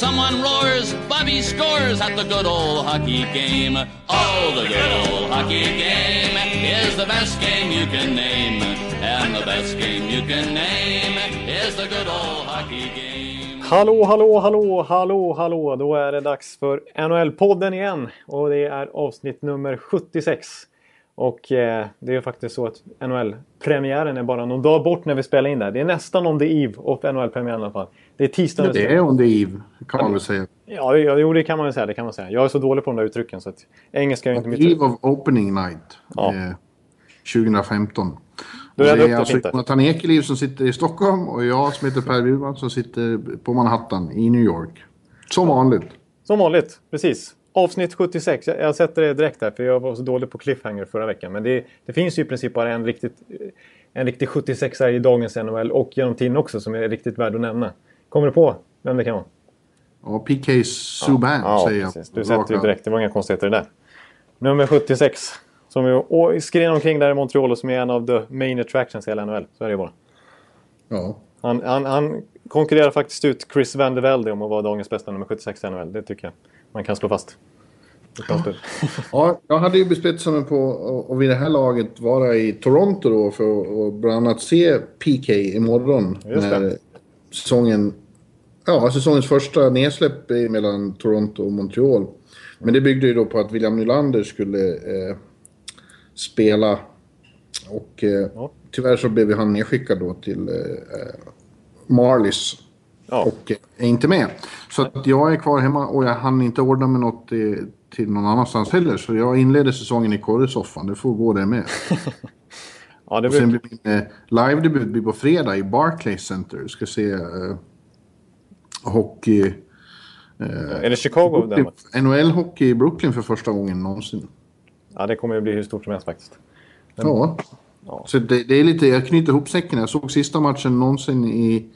Someone roars, Bobby scores at the good old hockey game. Oh, the good old hockey game is the best game you can name. And the best game you can name is the good old hockey game. Hallå, hallå, hallå, hallå, hallå! Då är det dags för NHL-podden igen. Och det är avsnitt nummer 76. Och eh, det är ju faktiskt så att NHL-premiären är bara någon dag bort när vi spelar in det här. Det är nästan on the eve of NHL-premiären i alla fall. Det är tisdag. Ja, det är on the eve, kan man väl säga. Ja, ja, jo, det kan man väl säga. Det kan man säga. Jag är så dålig på de där uttrycken så att engelska är inte mitt... Eve of opening night. Ja. Eh, 2015. Då det är alltså. Jonathan Ekeliv som sitter i Stockholm och jag som heter Per Bjurman som sitter på Manhattan i New York. Som vanligt. Som vanligt, precis. Avsnitt 76. Jag, jag sätter det direkt här för jag var så dålig på cliffhanger förra veckan. Men det, det finns ju i princip bara en riktigt, en riktig 76 i dagens NHL och genom tiden också som är riktigt värd att nämna. Kommer du på vem det kan vara? Och PK Subban ja, säger jag. precis. Du sätter ju direkt. Det var inga konstigheter där. Nummer 76. Som ju skrin omkring där i Montreal och som är en av the main attractions i hela NHL. Så är det ju bara. Ja. Han, han, han konkurrerar faktiskt ut Chris Van de Velde om att vara dagens bästa nummer 76 i NHL. Det tycker jag man kan slå fast. Stöd. ja, jag hade ju bespetsat mig på att- vid det här laget vara i Toronto då för att bland annat se PK imorgon. Just det. när säsongen, ja, säsongens första nedsläpp mellan Toronto och Montreal. Men det byggde ju då på att William Nylander skulle eh, spela. Och eh, Ja. tyvärr så blev han nedskickad då till eh, eh, Marlies. Ja. Och är inte med. Så jag är kvar hemma och jag hann inte ordna med något eh, till någon annanstans heller. Så jag inleder säsongen i korresoffan. Det får gå det med. Ja, det Och sen blir... min eh, live-debut blir på fredag i Barclays Center. Ska se eh, hockey. Eh, Är det Chicago? NHL-hockey i Brooklyn för första gången någonsin. Ja, det kommer ju bli hur stort som helst faktiskt. Ja. Ja. Så det, det är lite, jag knyter ihop säcken. Jag såg sista matchen någonsin i,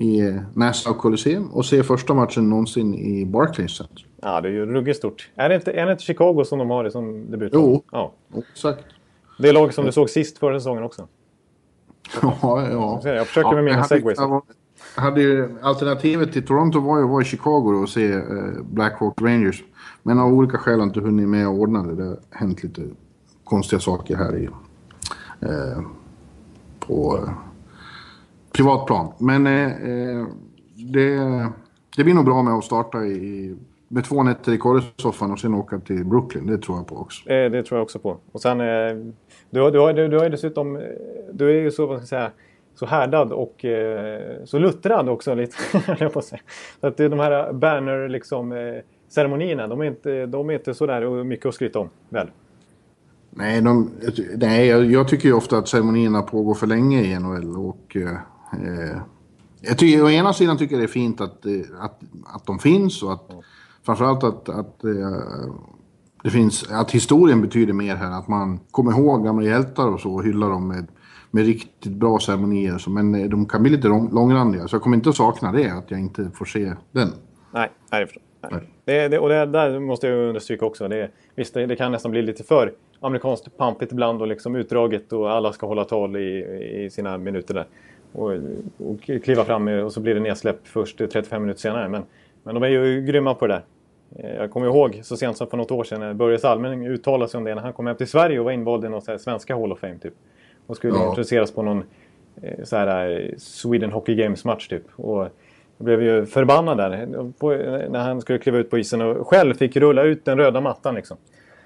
i eh, Nassau Coliseum och ser första matchen någonsin i Barclays Center. Ja, det är ju ruggigt stort. Är det inte, är det inte Chicago som de har det som debut? Jo. Ja. Exakt. Det är lag som du såg sist förra säsongen också. Ja, ja. Jag försöker med mina hade- segways. hade ju, alternativet till Toronto var ju att vara i Chicago och se eh, Blackhawk Rangers. Men av olika skäl har inte hunnit med och ordna det. Det har hänt lite konstiga saker här i, eh, på eh, privat plan. Men eh, eh, det, det blir nog bra med att starta i, med två nätter i korrespondenssoffan och sen åka till Brooklyn. Det tror jag på också. Eh, det tror jag också på. Och sen, eh, du, har- du, har, du, du har dessutom... eh, Du är ju så, vad ska jag säga, så härdad och eh, så luttrad också lite, jag på säga. Så att de här banner liksom, ceremonierna, de är inte, de är inte sådär mycket att skryta om, väl? Nej, de, nej jag, tycker ju ofta att ceremonierna pågår för länge i NHL. Och, jag tycker, å ena sidan tycker jag det är fint att, eh, att, att de finns och att framförallt att, att, eh, det finns, att historien betyder mer här. Att man kommer ihåg gamla hjältar och så och hyllar dem med, med riktigt bra ceremonier. Så, men eh, de kan bli lite lång, långrandiga så jag kommer inte att sakna det, att jag inte får se den. Nej, nej, nej. Nej. Det, det, och det där måste jag understryka också. Det, visst, det, det kan nästan bli lite för amerikanskt pampigt ibland och liksom utdraget och alla ska hålla tal i, i sina minuter där. Och, och kliva fram och så blir det nedsläpp först 35 minuter senare. Men, men de är ju grymma på det där. Eh, Jag kommer ihåg så sent som för något år sedan när Börje Salming uttalade sig om det när han kom hem till Sverige och var invald i så här svenska Hall of Fame typ. Och skulle Ja. introduceras på någon eh, så här eh, Sweden Hockey Games match typ. Och jag blev ju förbannad där på, när han skulle kliva ut på isen och själv fick rulla ut den röda mattan liksom.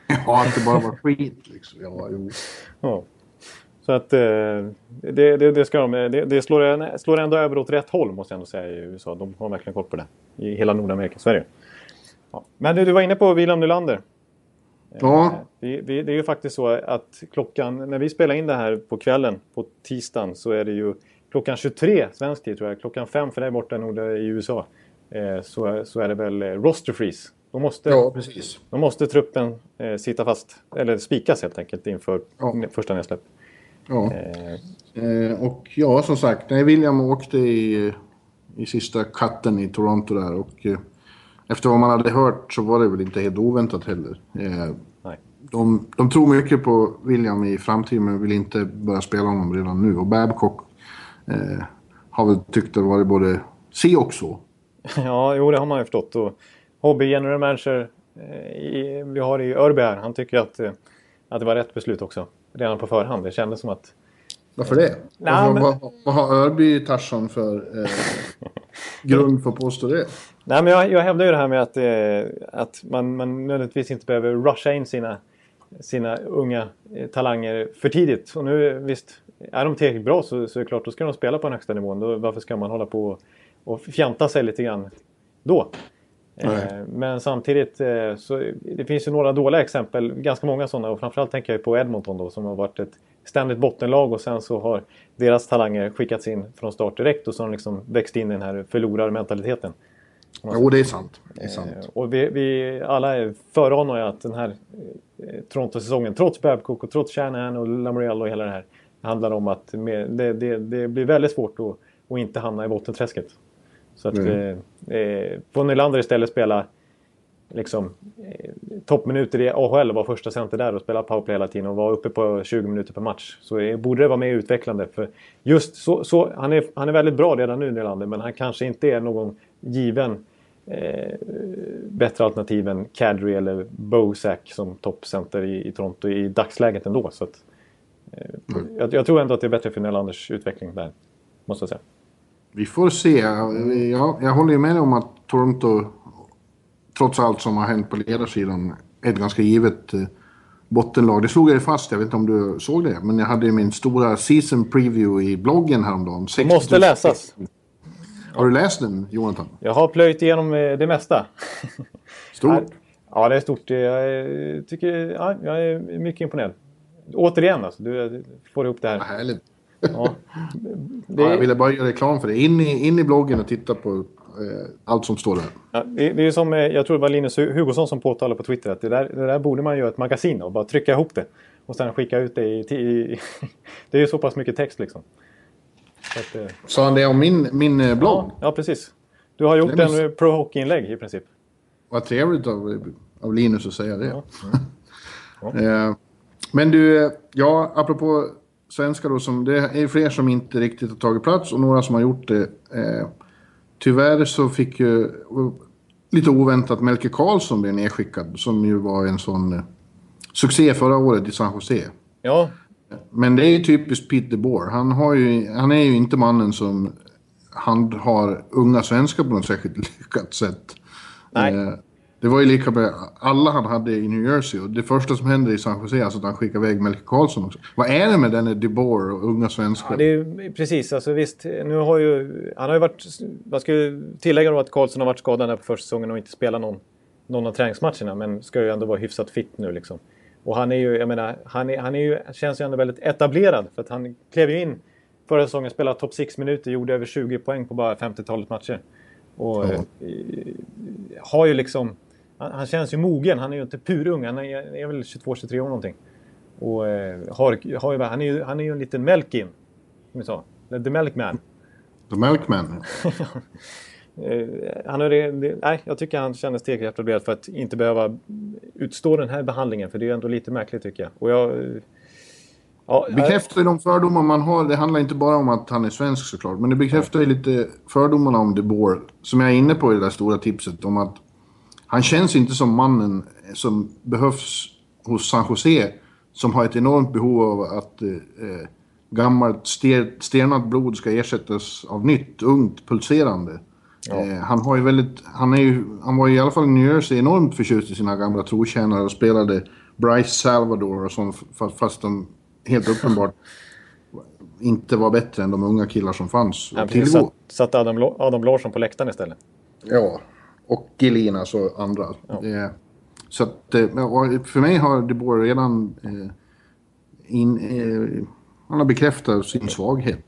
Ja, att det bara var skit liksom. Ja, jo. Ja. Så att eh, det, det, det, ska de, det, det slår, slår ändå över åt rätt håll måste jag ändå säga i USA. De har verkligen koll på det. I hela Nordamerika, Sverige. Ja. Men du, du var inne på William Nylander. Ja, Vi, vi, det är ju faktiskt så att klockan, när vi spelar in det här på kvällen, på tisdagen, så är det ju klockan 23 svensk tid tror jag. Klockan 5 för dig borta nord i USA. Eh, så, så är det väl eh, roster freeze. Då måste, ja precis. då måste truppen eh, sitta fast, eller spikas helt enkelt inför Ja. första nedsläpp. Ja. Eh, och ja, som sagt, nej, William åkte i, i sista katten i Toronto där och eh, efter vad man hade hört så var det väl inte helt oväntat heller. Eh, Nej. de, de tror mycket på William i framtiden men vill inte börja spela honom redan nu. Och Babcock eh, har väl tyckt det varit både si och så. Ja, jo det har man ju förstått. Och hobby general manager eh, i, vi har i Örby här, han tycker att, eh, att det var rätt beslut också. Redan på förhand. Det kändes som att... Varför det? Nej, men- vad, vad har Örby Tarzan för eh, grund för att påstå det? Nej, men jag, jag hävdar ju det här med att, eh, att man, man nödvändigtvis inte behöver rusha in sina, sina unga eh, talanger för tidigt. Och nu visst, är de tillräckligt bra så, så är det klart, då ska de spela på den högsta nivån. Då, varför ska man hålla på och, och fjanta sig lite grann då? Eh, men samtidigt så så det finns ju några dåliga exempel, ganska många sådana. Och framförallt tänker jag på Edmonton då som har varit ett ständigt bottenlag och sen så har deras talanger skickats in från start direkt och så har de liksom växt in i den här förlorarmentaliteten. Jo, det är sant. Det är sant. Eh, Och vi, vi alla är föranar ju att den här eh, Toronto-säsongen, trots Babcock och trots Shanahan och Lamoriello och hela det här, handlar om att det, det, det blir väldigt svårt att, att inte hamna i bottenträsket. Så att Mm. eh, eh, får Nylander istället spela liksom, eh, toppminuter i AHL och vara första center där och spela powerplay hela tiden och vara uppe på 20 minuter per match. Så eh, borde det vara mer utvecklande. För just så, så, han, är, han är väldigt bra redan nu Nylander men han kanske inte är någon given eh, bättre alternativ än Kadri eller Bozak som toppcenter i, i Toronto i dagsläget ändå. Så att, eh, jag, jag tror ändå att det är bättre för Nylanders utveckling där. Måste jag säga. Vi får se. Jag, jag håller ju med om att Toronto, trots allt som har hänt på ledarsidan, är ett ganska givet eh, bottenlag. Det slog jag ju fast, jag vet inte om du såg det, men jag hade ju min stora season preview i bloggen häromdagen. 60 Måste läsas. Har du läst den, Jonathan? Jag har plöjt igenom eh, det mesta. Stort? Ja, det är stort. Jag eh, tycker, ja, jag är mycket imponerad. Återigen alltså, du får ihop det Ja, här. härligt. Ja. Det, Ja, jag ville bara göra reklam för det. In i, in i bloggen och titta på eh, allt som står där. Ja, det, det är som, eh, jag tror det var Linus Hugosson som påtalade på Twitter att det där, det där borde man göra ett magasin och bara trycka ihop det. Och sen skicka ut det i... i det är ju så pass mycket text liksom. Att, eh, Sa han det om min, min eh, blogg? ja, ja, precis. Du har gjort en eh, pro hockey-inlägg i princip. Vad trevligt av, av Linus att säga det. Ja. Eh, Men du, ja, apropå svenskar då, som, det är fler som inte riktigt har tagit plats och några som har gjort det. Eh, tyvärr så fick ju lite oväntat Melke Karlsson bli nedskickad, som ju var en sån eh, succé förra året i San Jose. Ja, Men det är ju typiskt Pete DeBoer. Han, har ju, han är ju inte mannen som handhar unga svenskar på något särskilt lyckat sätt. Nej. Eh, det var ju lika med alla han hade i New Jersey. Och det första som händer i San Jose är alltså att han skickar iväg Melke Karlsson också. Vad är det med den DeBoer och unga svenskar? Ja, det är, precis, alltså visst. Nu har ju, han har ju varit... Jag ska ju tillägga då att Karlsson har varit skadad här på försäsongen och inte spelat någon, någon av träningsmatcherna. Men ska ju ändå vara hyfsat fit nu liksom. Och han är ju, jag menar, han, är, han är ju, känns ju ändå väldigt etablerad. För att han klev ju in förra säsongen, spelade topp 6 minuter, gjorde över 20 poäng på bara 50-talet matcher. Och Ja. eh, har ju liksom... Han, han känns ju mogen, han är ju inte purung. Han är, är väl 22-23 år någonting. Och eh, har, har ju, han, är ju, han är ju en liten Melkin. Som vi sa. The Melkman. The Melkman. Eh, han det, det, nej, jag tycker han kändes tillräckligt etablerad för att inte behöva utstå den här behandlingen. För det är ju ändå lite märkligt tycker jag. Och jag... eh, Ja, Bekräftar ju de fördomar man har. Det handlar inte bara om att han är svensk såklart. Men det bekräftar ju lite fördomarna om DeBoer. Som jag är inne på i det där stora tipset. Om att han känns inte som mannen som behövs hos San Jose. Som har ett enormt behov av att eh, eh, gammalt ster, stenat blod ska ersättas av nytt, ungt, pulserande. Eh, han, har ju väldigt, han, är ju, han var ju i alla fall i New Jersey enormt förtjust i sina gamla trotjänare och spelade Bryce Salvador och sånt fa- fast de helt uppenbart inte var bättre än de unga killar som fanns han att tillgå. satt, satt Adam, Adam Larsson på läktaren istället. Ja, och Gelinas och andra. Det, så att, eh, för mig har De Boer redan eh, in, eh, han har bekräftat sin svaghet.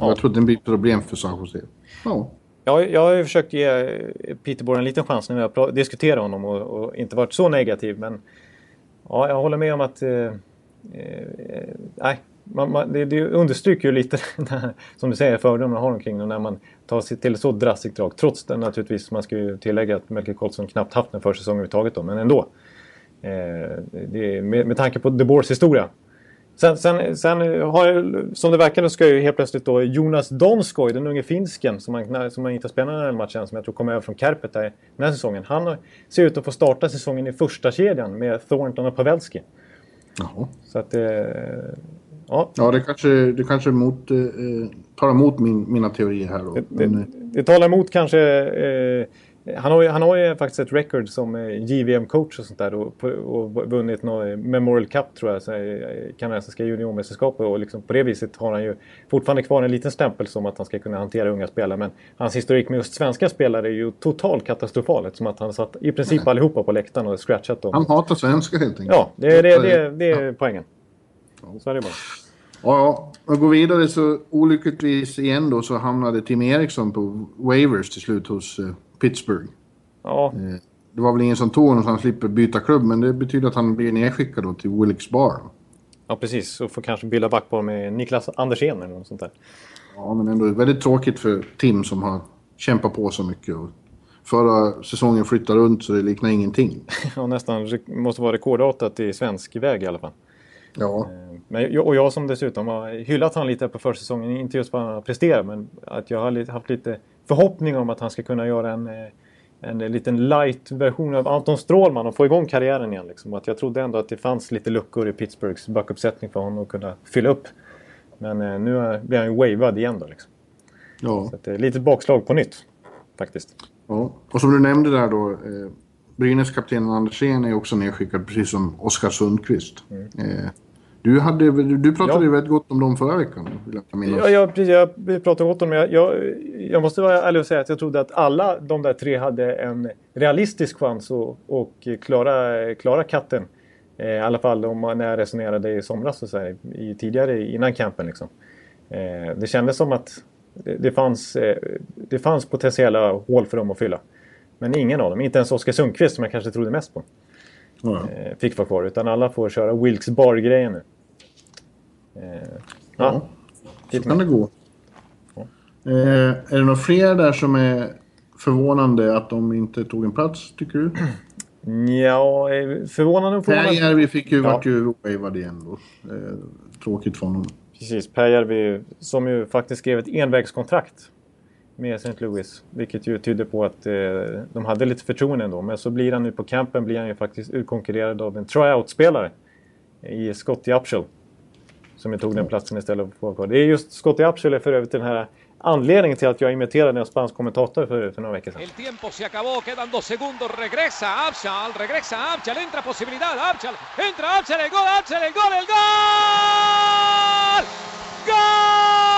Och Jag tror att det blir ett problem för San Jose. Ja. Ja, jag har ju försökt ge eh, Peter Bohr en liten chans när jag diskuterar honom och, och inte varit så negativ. Men ja, jag håller med om att... Eh, eh, nej, man, man, det, det understryker ju lite, som du säger, fördomarna har omkring det när man tar sig till så drastiskt drag. Trots det naturligtvis, man ska ju tillägga att Melker Karlsson knappt haft en försäsong överhuvudtaget då, men ändå. Eh, det, med, med tanke på De Boers historia. Sen, sen, sen har jag, som det verkar ska ju helt plötsligt då Jonas Donskoj, den unge finsken som man, som man inte har spelat den här matchen, som jag tror kommer över från Kärpet den här säsongen. Han ser ut att få starta säsongen i första kedjan med Thornton och Pavelski. Jaha. Så att eh, Ja, ja det kanske, det kanske mot, eh, tar emot min, mina teorier här då. Det, det, Men, det talar emot kanske... Eh, han, har ju, han har ju faktiskt ett record som eh, JVM-coach och sånt där och, och vunnit någon Memorial Cup tror jag, eh, kanadensiska juniormästerskapet och liksom på det viset har han ju fortfarande kvar en liten stämpel som att han ska kunna hantera unga spelare. Men hans historik med just svenska spelare är ju totalt katastrofal som att han satt i princip Nej. allihopa på läktaren och scratchat dem. Han hatar svenska helt enkelt. Ja, det, det, det, det är poängen. Så är det bara. Ja. Och går vidare så olyckligtvis igen då så hamnade Tim Eriksson på waivers till slut hos uh, Pittsburgh. Ja. Uh, det var väl ingen som tog honom så han slipper byta klubb men det betyder att han blir nedskickad då till Wilkes Bar. Ja precis, och får kanske bilda backpar med Niklas Andersén eller något sånt där. Ja men ändå väldigt tråkigt för Tim som har kämpat på så mycket. Och förra säsongen flyttade runt så det liknar ingenting. ja nästan, måste vara rekordartat i svensk väg i alla fall. Ja. Eh, men, och jag som dessutom har hyllat honom lite på försäsongen, inte just vad han har presterat, men att jag har haft lite förhoppning om att han ska kunna göra en, eh, en liten light-version av Anton Strålman och få igång karriären igen. Liksom. Att jag trodde ändå att det fanns lite luckor i Pittsburghs backuppsättning för honom att kunna fylla upp. Men eh, nu blir han ju wavad igen då. Liksom. Ja. Så det är lite bakslag på nytt, faktiskt. Ja, och som du nämnde där då. Brynäs-kaptenen Andersén är också nedskickad, precis som Oskar Sundqvist. Mm. Eh, du, hade, du pratade ja. väldigt gott om dem förra veckan. Vill jag minnas. Ja, jag, jag pratade gott om dem. Jag, jag, jag måste vara ärlig och säga att jag trodde att alla de där tre hade en realistisk chans att och klara, klara katten. Eh, I alla fall om man, när jag resonerade i somras och så här, i, tidigare innan campen. Liksom. Eh, det kändes som att det, det, fanns, eh, det fanns potentiella hål för dem att fylla. Men ingen av dem, inte ens Oskar Sundqvist som jag kanske trodde mest på. Mm. Fick vara kvar, utan alla får köra Wilkes Bar-grejen nu. Eh, ja, så kan det gå. Eh, är det några fler där som är förvånande att de inte tog en plats, tycker du? Ja, förvånande och förvånande. Järvi fick ju, ja. vart ju wavad igen då. Eh, tråkigt för honom. Precis, Per Järvi som ju faktiskt skrev ett envägskontrakt med St. Louis. Vilket ju tyder på att eh, de hade lite förtroende ändå. Men så blir han nu på campen blir han ju faktiskt utkonkurrerad av en tryout-spelare i Scottie Upshall. Som tog den platsen istället för kvar. Det är just Scottie Upshall för övrigt den här anledningen till att jag imiterade en spansk kommentator för, för några veckor sedan. El tiempo se acabó, quedan dos segundos, regresa Abshal, regresa Abshal, entra posibilidad, Abshal, entra Abshal, el gol, Abshal, el gol, el gol! ¡Gol!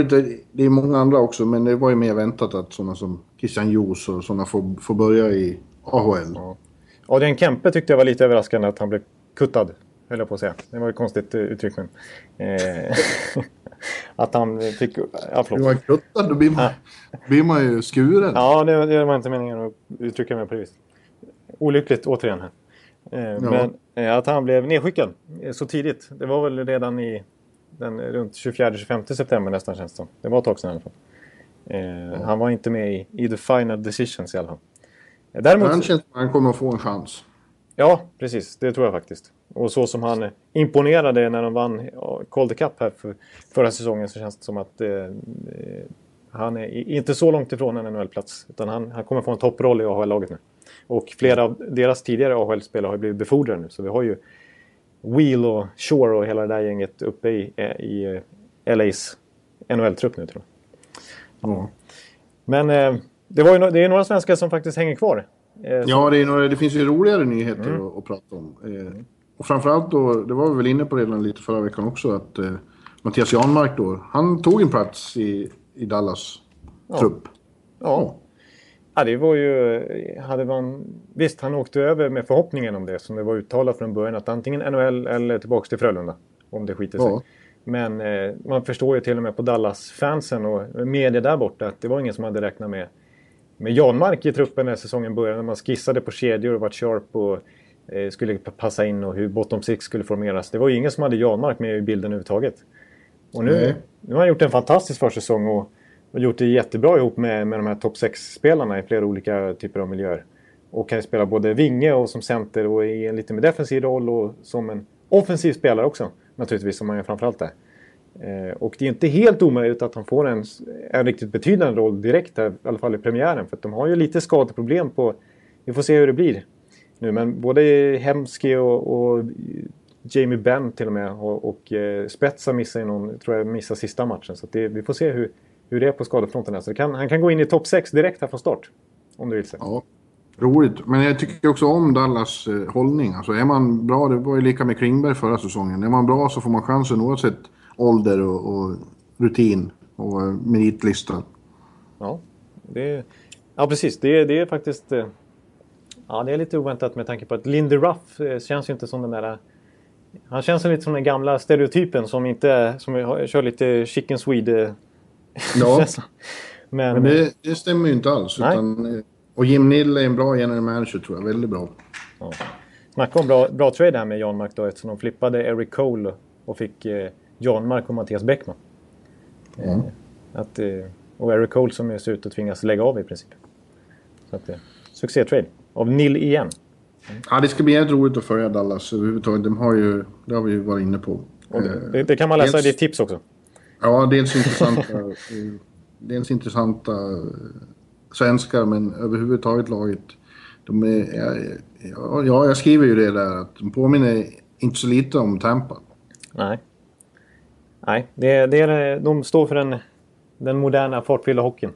Övrigt det är många andra också, men det var ju mer väntat att sådana som Christian Jos och sådana får, får börja i AHL. Ja. Adrian Kempe tyckte jag var lite överraskande att han blev kuttad, höll jag på att säga. Det var ett konstigt eh, uttryck, men... Eh, att han fick... Ja, förlåt. Du var kuttad, då blir man, blir man ju skuren. Ja, det, det var inte meningen att uttrycka mig på det viset. Olyckligt, återigen. Här. Eh, ja. Men eh, att han blev nedskickad så tidigt, det var väl redan i den, runt 24-25 september nästan känns det som. Det var ett tag sedan i alla fall. Eh. Han var inte med i, i the final decisions i alla fall. Eh, däremot, han känns han kommer att få en chans. Ja, precis. Det tror jag faktiskt. Och så som han imponerade när de vann Calder Cup här för, förra säsongen så känns det som att eh, han är inte så långt ifrån en NHL-plats. Utan han, han kommer få en topproll i AHL-laget nu. Och flera av deras tidigare AHL-spelare har blivit befordrade nu. Så vi har ju Wheel och Shore och hela det där gänget uppe i, i eh, LAs NHL-trupp nu tror jag. Mm. Men eh, det, var ju, det är några svenskar som faktiskt hänger kvar. Eh, ja, det, är några, det finns ju roligare nyheter mm. att, att, prata om. Eh, och framförallt då, det var vi väl inne på redan lite förra veckan också, att eh, Mattias Janmark då, han tog en plats i, i Dallas ja. trupp. Ja. Ja, det var ju... Hade man, visst, han åkte över med förhoppningen om det som det var uttalat från början att antingen NHL eller tillbaks till Frölunda. Om det skiter sig. Ja. Men eh, man förstår ju till och med på Dallas-fansen och media där borta att det var ingen som hade räknat med, med Janmark i truppen när säsongen började. När man skissade på kedjor och vart sharp och eh, skulle passa in och hur bottom six skulle formeras. Det var ju ingen som hade Janmark med i bilden överhuvudtaget. Och nu, Nej. nu har han gjort en fantastisk försäsong och, och gjort det jättebra ihop med, med de här topp 6-spelarna i flera olika typer av miljöer. Och kan ju spela både vinge och som center och i en lite mer defensiv roll och som en offensiv spelare också. Naturligtvis, som han ju framförallt är. Eh, och det är inte helt omöjligt att han får en, en riktigt betydande roll direkt här, i alla fall i premiären. För att de har ju lite skadeproblem på... Vi får se hur det blir nu. Men både Hemski och, och Jamie Benn till och med och, och eh, Spetsa missar ju någon, tror jag missar sista matchen. Så att det, vi får se hur, hur det är på skadefronten. Här. Så det kan, han kan gå in i topp 6 direkt här från start. Om du vill se. Ja, roligt. Men jag tycker också om Dallas eh, hållning. Alltså är man bra, det var ju lika med Klingberg förra säsongen. Är man bra så får man chansen oavsett ålder och, och rutin och eh, meritlista. Ja, det, ja precis. Det, det är faktiskt... eh, Ja, det är lite oväntat med tanke på att Lindy Ruff eh, känns ju inte som den där... Han känns lite som den gamla stereotypen som inte... Som kör lite chicken swede... Ja, Men, men det, det stämmer ju inte alls. Utan, eh, och Jim Nill är en bra general manager tror jag. Väldigt bra. ja. Snacka om bra, bra trade här med Jan Mark då eftersom de flippade Eric Cole och fick eh, Jan Mark och Mattias Bäckman. Eh, att, eh, och Eric Cole som ser ut att tvingas lägga av i princip. Så att, eh, succé-trade. Av Nill igen. Ja, det ska bli jävligt roligt att följa Dallas överhuvudtaget. De har ju, det har vi ju varit inne på. Eh, det, det kan man läsa i ditt tips också. Ja, dels intressanta, dels intressanta eh, svenskar, men överhuvudtaget laget. De är, ja, ja, ja, jag skriver ju det där att de påminner inte så lite om Tampa. Nej. Nej, det, det är, de står för den, den moderna fartfyllda hockeyn.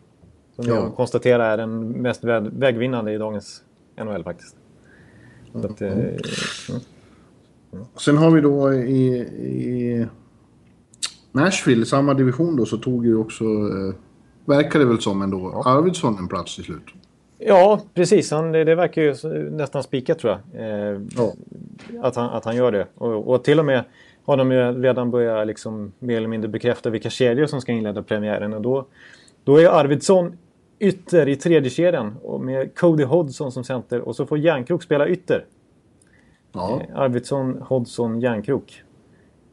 Som Ja. jag konstaterar är den mest väg, vägvinnande i dagens NHL faktiskt. Så att, eh, Sen har vi då i, i Nashville, samma division då, så tog ju också, eh, verkar det väl som ändå, Arvidsson en plats till slut. ja, precis. Han, det, det verkar ju nästan spikat tror jag. Eh, Ja. att, han, att han gör det. Och, och till och med har de ju redan börjat liksom mer eller mindre bekräfta vilka kedjor som ska inleda premiären. Och då, då är Arvidsson ytter i tredje kedjan med Cody Hodgson som center och så får Järnkrok spela ytter. Ja, Eh, Arvidsson, Hodgson, Järnkrok.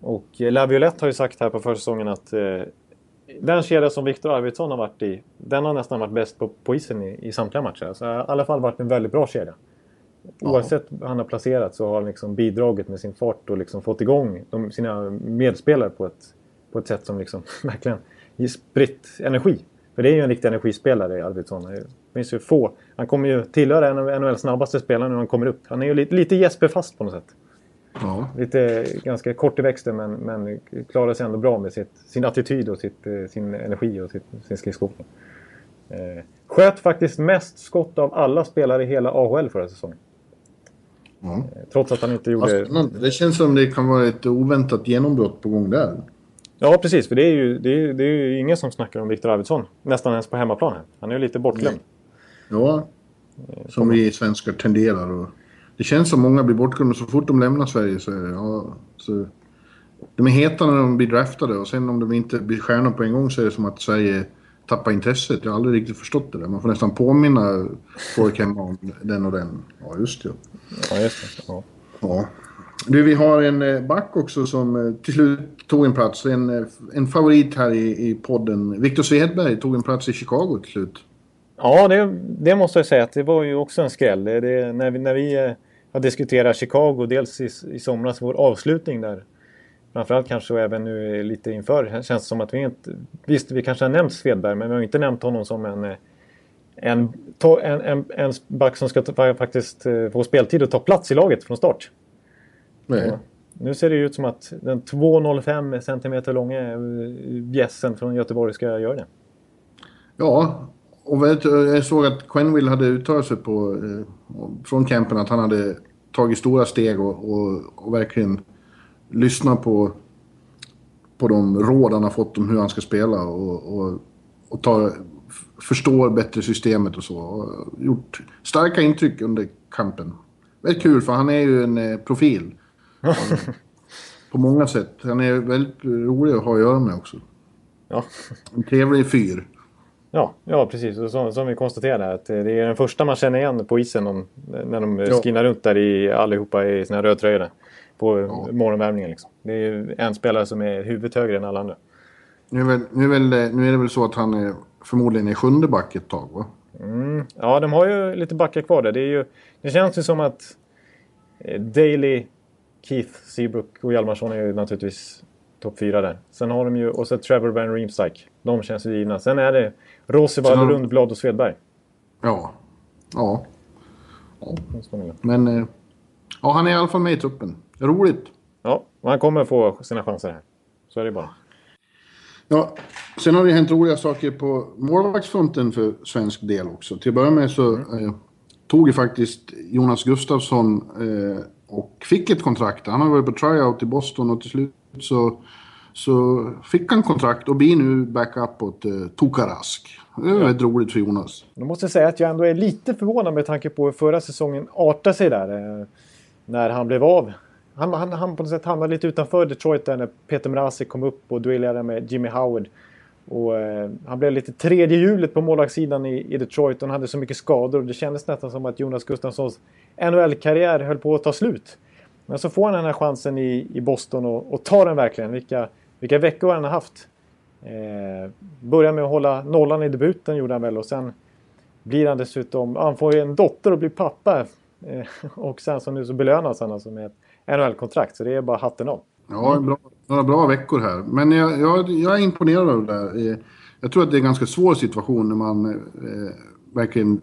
Och eh, Laviolette har ju sagt här på försäsongen att eh, den kedja som Viktor Arvidsson har varit i, den har nästan varit bäst på, på isen i, i samtliga matcher. Alltså, i alla fall varit en väldigt bra kedja. Oavsett var han har placerat så har han liksom bidragit med sin fart och liksom fått igång de, sina medspelare på ett, på ett sätt som liksom verkligen ger spritt energi. För det är ju en riktig energispelare, Arvidsson. Det finns ju få. Han kommer ju tillhöra en av NHLs snabbaste spelare när han kommer upp. Han är ju lite, lite Jesper fast på något sätt. Ja. Lite ganska kort i växten men, men klarar sig ändå bra med sitt, sin attityd och sitt, eh, sin energi och sitt, sin skridskoåkning. Eh, sköt faktiskt mest skott av alla spelare i hela AHL förra säsongen. ja. Eh, Trots att han inte gjorde... spännande. Det känns som det kan vara ett oväntat genombrott på gång där. Ja precis, för det är ju, det är, det är ju ingen som snackar om Viktor Arvidsson. Nästan ens på hemmaplan här. Han är ju lite bortglömd. Ja, som vi svenskar tenderar och Det känns som många blir bortglömda så fort de lämnar Sverige så, ja, så De är heta när de blir draftade och sen om de inte blir stjärnor på en gång så är det som att Sverige tappar intresset. Jag har aldrig riktigt förstått det där. Man får nästan påminna folk hemma om den och den. Ja, just det. Ja, just det. Ja. Ja. Du, vi har en eh, back också som eh, till slut tog en plats. En, eh, en favorit här i, i podden. Viktor Svedberg tog en plats i Chicago till slut. Ja, det, det måste jag säga att det var ju också en skräll. Det, det, när vi, när vi eh, har diskuterat Chicago, dels i, i somras, vår avslutning där. Framförallt kanske och även nu lite inför. Det känns som att vi inte... Visst, vi kanske har nämnt Svedberg, men vi har inte nämnt honom som en... eh, En, en, en, en back som ska ta, faktiskt eh, få speltid och ta plats i laget från start. Nej. Nu ser det ut som att den 2,05 cm långa eh, bjässen från Göteborg ska göra det. Ja, och jag såg att Quenville hade uttalat sig på, eh, från campen att han hade tagit stora steg och, och, och verkligen lyssnat på, på de råd han har fått om hur han ska spela och, och, och ta, förstår bättre systemet och så. Och gjort starka intryck under kampen. Väldigt kul för han är ju en eh, profil. på många sätt. Han är väldigt rolig att ha att göra med också. Ja. En trevlig fyr. Ja, ja precis. Och som, som vi konstaterade att det är den första man känner igen på isen om, när de Ja. skinnar runt där i, allihopa i sina rödtröjor. På Ja. morgonvärmningen liksom. Det är en spelare som är huvudet högre än alla andra. Nu är, väl, nu, är väl, nu är det väl så att han är förmodligen är sjunde back ett tag va? Ja, de har ju lite backar kvar där. Det, är ju, det känns ju som att eh, Daley, Keith, Seabrook och Hjalmarsson är ju naturligtvis topp fyra där. Sen har de ju, och så Trevor Van Riemsdyk. De känns ju givna. Sen är det Har Rosevall, de- Rundblad och Svedberg. Ja. Ja. Med. Men eh, ja, han är i alla fall med i truppen. Roligt. Ja, och han kommer få sina chanser här. Så är det bara. Ja, sen har det hänt roliga saker på målvaktsfronten för svensk del också. Till att börja med så eh, tog ju faktiskt Jonas Gustafsson eh, och fick ett kontrakt. Han har varit på tryout i Boston och till slut så, så fick han kontrakt och blir nu backup åt eh, Tokarask. Det är väldigt roligt för Jonas. Jag måste säga att jag ändå är lite förvånad med tanke på hur förra säsongen artade sig där. Eh, när han blev av. Han, han, han på något sätt hamnade lite utanför Detroit där när Peter Mrazek kom upp och duellerade med Jimmy Howard. Och, eh, han blev lite tredje hjulet på målvaktssidan i, i Detroit och han hade så mycket skador. Och det kändes nästan som att Jonas Gustafssons NHL-karriär höll på att ta slut. Men så får han den här chansen i, i Boston och, och tar den verkligen. Vilka, vilka veckor han har haft. Eh, börjar med att hålla nollan i debuten gjorde han väl och sen blir han dessutom, han får ju en dotter och blir pappa. Eh, och sen så nu så belönas han alltså med ett NHL-kontrakt. Så det är bara hatten av. Ja, bra, några bra veckor här. Men jag, jag, jag är imponerad av det där. Eh, jag tror att det är en ganska svår situation när man eh, verkligen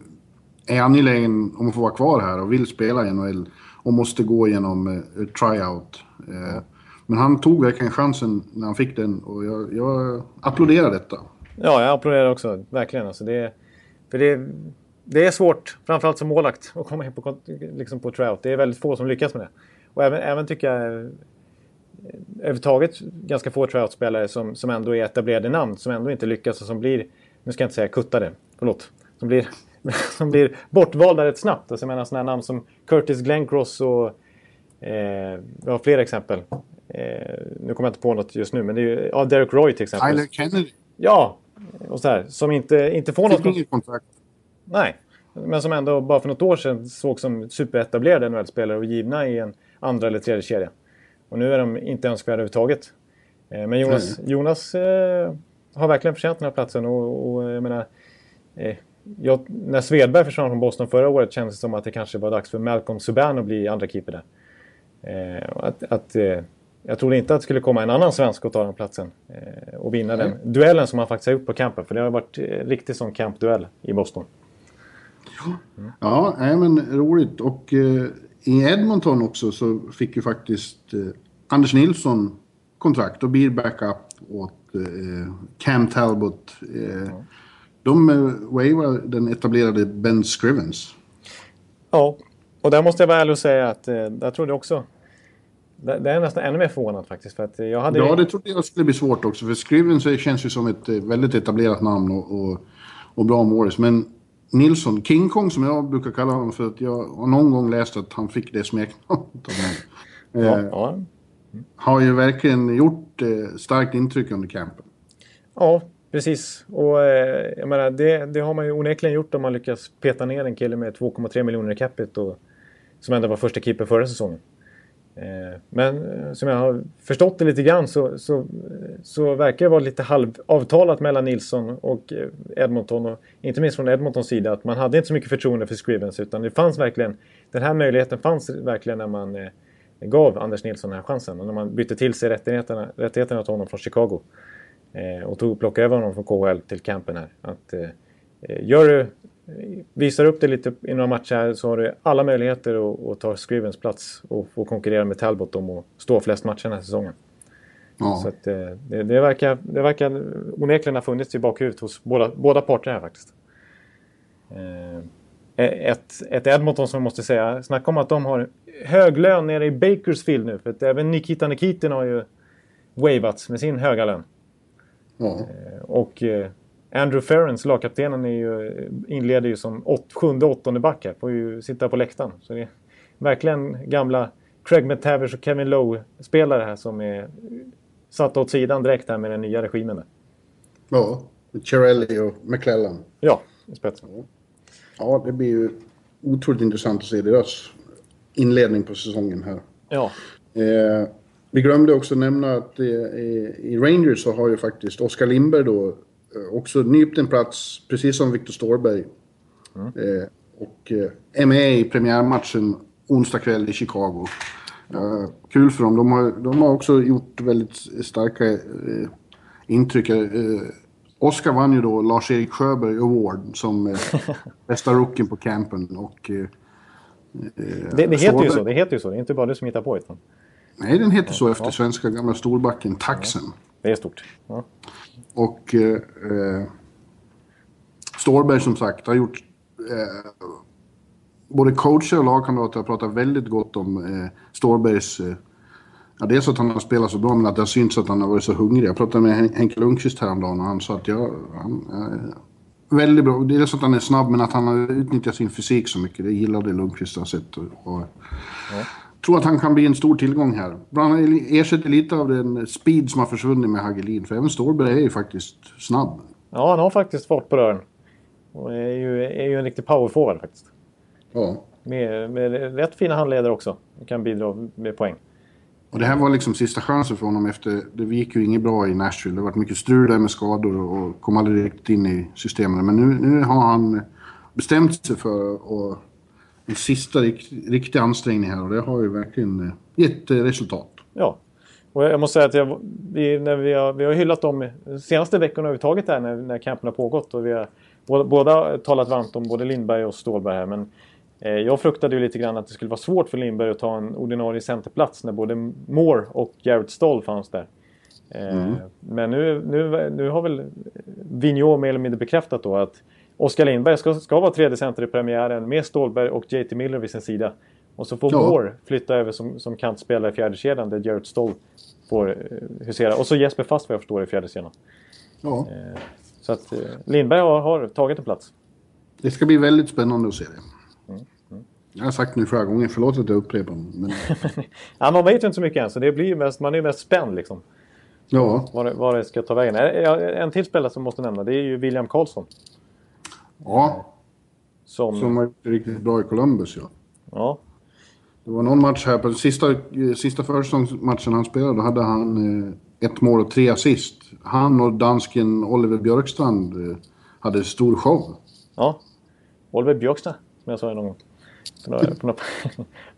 är angelägen om att få vara kvar här och vill spela i NHL och måste gå igenom eh, tryout. Eh, men han tog verkligen chansen när han fick den och jag, jag applåderar detta. Ja, jag applåderar också. Verkligen. Alltså det, för det, det är svårt, framförallt som målvakt, att komma in på, liksom på tryout. Det är väldigt få som lyckas med det. Och även, även tycker jag eh, överhuvudtaget ganska få tryout-spelare som, som ändå är etablerade namn, som ändå inte lyckas och som blir, nu ska jag inte säga kuttade, förlåt, som blir, som blir bortvalda rätt snabbt. Alltså jag menar sådana namn som Curtis Glencross och eh, vi har fler exempel. Eh, nu kommer jag inte på något just nu, men det är ju, ja, Derek Roy till exempel. Tyler Kennedy Ja, och så här, som inte, inte får något... fick kontrakt. Nej, men som ändå bara för något år sedan såg som superetablerade NHL-spelare och givna i en andra eller tredje kedja. Och nu är de inte önskvärda överhuvudtaget. Eh, Men Jonas, Jonas eh, har verkligen förtjänat den här platsen och, och jag menar... Eh, jag, när Svedberg försvann från Boston förra året kändes det som att det kanske var dags för Malcolm Subban att bli andra keeper där. Eh, att, att, eh, jag trodde inte att det skulle komma en annan svensk och ta den platsen. Eh, och vinna den duellen som han faktiskt har gjort på campen. För det har varit eh, riktigt sån campduell i Boston. Ja, nej, men roligt. Och eh, i Edmonton också så fick ju faktiskt eh, Anders Nilsson kontrakt och blir backup åt eh, Cam Talbot. Eh, De eh, wavar den etablerade Ben Scrivens. Ja, och där måste jag vara ärlig och säga att eh, där trodde jag också... Det det är nästan ännu mer förvånad faktiskt. För att eh, jag hade... Ja, det trodde jag skulle bli svårt också. För Scrivens är- känns ju som ett eh, väldigt etablerat namn och, och, och bra målis. Men Nilsson, King Kong som jag brukar kalla honom för att jag har någon gång läst att han fick det smeknamnet av mig. ja, Eh, ja, har ju verkligen gjort eh, starkt intryck under campen. ja, precis. Och eh, jag menar, det, det har man ju onekligen gjort om man lyckas peta ner en kille med 2,3 miljoner i capita och som ändå var första keeper förra säsongen. Eh, men eh, som jag har förstått det lite grann så, så, så verkar det vara lite halvavtalat mellan Nilsson och eh, Edmonton. Och inte minst från Edmontons sida att man hade inte så mycket förtroende för Scrivens utan det fanns verkligen, den här möjligheten fanns verkligen när man eh, gav Anders Nilsson den här chansen. Och när man bytte till sig rättigheterna, rättigheterna till honom från Chicago. Eh, och tog, plockade över honom från KHL till campen här. Att, eh, gör du, visar upp det lite i några matcher här så har du alla möjligheter att, att ta Scrivens plats och få konkurrera med Talbot om att stå flest matcher den här säsongen. Ja. Så att, eh, det, det, verkar, det verkar onekligen ha funnits i bakhuvudet hos båda, båda parter här faktiskt. Eh, Ett, ett Edmonton som jag måste säga, snacka om att de har hög lön nere i Bakersfield nu. För att även Nikita Nikitin har ju wavats med sin höga lön. Ja. Och eh, Andrew Ferrens, lagkaptenen, är ju, inleder ju som åt, sjunde, åttonde back här. Får ju sitta på läktaren. Så det är verkligen gamla Craig McTavish och Kevin Lowe-spelare här som är satta åt sidan direkt här med den nya regimen. Ja, Cherelli och McClellan. Ja, i spetsen. Ja, det blir ju otroligt intressant att se deras inledning på säsongen här. Ja. Eh, vi glömde också nämna att eh, i Rangers så har ju faktiskt Oskar Lindberg då också nypt en plats, precis som Viktor Storberg. Mm. Eh, och eh, är med i premiärmatchen onsdag kväll i Chicago. Uh, kul för dem. De har, de har också gjort väldigt starka uh, intryck. Uh, Oscar vann ju då Lars-Erik Sjöberg Award som bästa rookien på campen. Och, det, det heter ju så. Det heter ju så. Det är inte bara du som hittar på det. Nej, den heter så efter svenska gamla storbacken Taxen. Ja, det är stort. Ja. Och eh, eh, Stålberg som sagt har gjort eh, både coacher och lagkamrater har pratat väldigt gott om eh, Storbergs... Eh, ja, dels att han har spelat så bra, men att det har synts att han har varit så hungrig. Jag pratade med Henke Lundqvist häromdagen och han sa att jag... han, eh, väldigt bra. Det är så att han är snabb, men att han har utnyttjat sin fysik så mycket. Det gillade Lundqvist har sett. Och, och ja tror att han kan bli en stor tillgång här. Han ersätter lite av den speed som har försvunnit med Hagelin. För även Stålberg är ju faktiskt snabb. Ja, han har faktiskt fart på rören. Och är ju, är ju en riktig powerforward faktiskt. Ja. Med, med rätt fina handledare också. kan bidra med poäng. Och det här var liksom sista chansen för honom efter... Det gick ju inget bra i Nashville. Det var mycket strul där med skador och kom aldrig riktigt in i systemen. Men nu, nu har han bestämt sig för att... En sista rikt, riktig ansträngning här och det har ju verkligen eh, gett resultat. Ja. Och jag måste säga att jag, vi, när vi, har, vi har hyllat dem de senaste veckorna överhuvudtaget här när, när campen har pågått. Och vi har båda, båda talat varmt om både Lindberg och Stålberg här. Men Eh, jag fruktade ju lite grann att det skulle vara svårt för Lindberg att ta en ordinarie centerplats när både Moore och Garrett Stoll fanns där. Eh, mm. Men nu, nu, nu har väl Vigneault mer eller mindre bekräftat då att Oskar Lindberg ska, ska vara tredje center i premiären med Stålberg och JT Miller vid sin sida. Och så får ja. Moore flytta över som, som kantspelare i fjärde kedjan där Garrett Stoll får eh, husera. Och så Jesper Fast vad jag förstår i fjärde kedjan. Ja. Så att Lindberg har, har tagit en plats. Det ska bli väldigt spännande att se det. Jag har sagt nu flera gånger, förlåt att jag upprepar men... ja, man vet ju inte så mycket än, så det blir mest, man är mest spänd liksom. Ja. Var, var det ska ta vägen. En till spelare som måste nämna, det är ju William Karlsson. Ja. Som, som har gjort det riktigt bra i Columbus, ja. Ja. Det var någon match här, på sista, sista försäsongsmatchen han spelade, då hade han eh, ett mål och tre assist. Han och dansken Oliver Björkstrand eh, hade stor show. Ja. Oliver Björkstrand, som jag sa någon gång. För några, på några,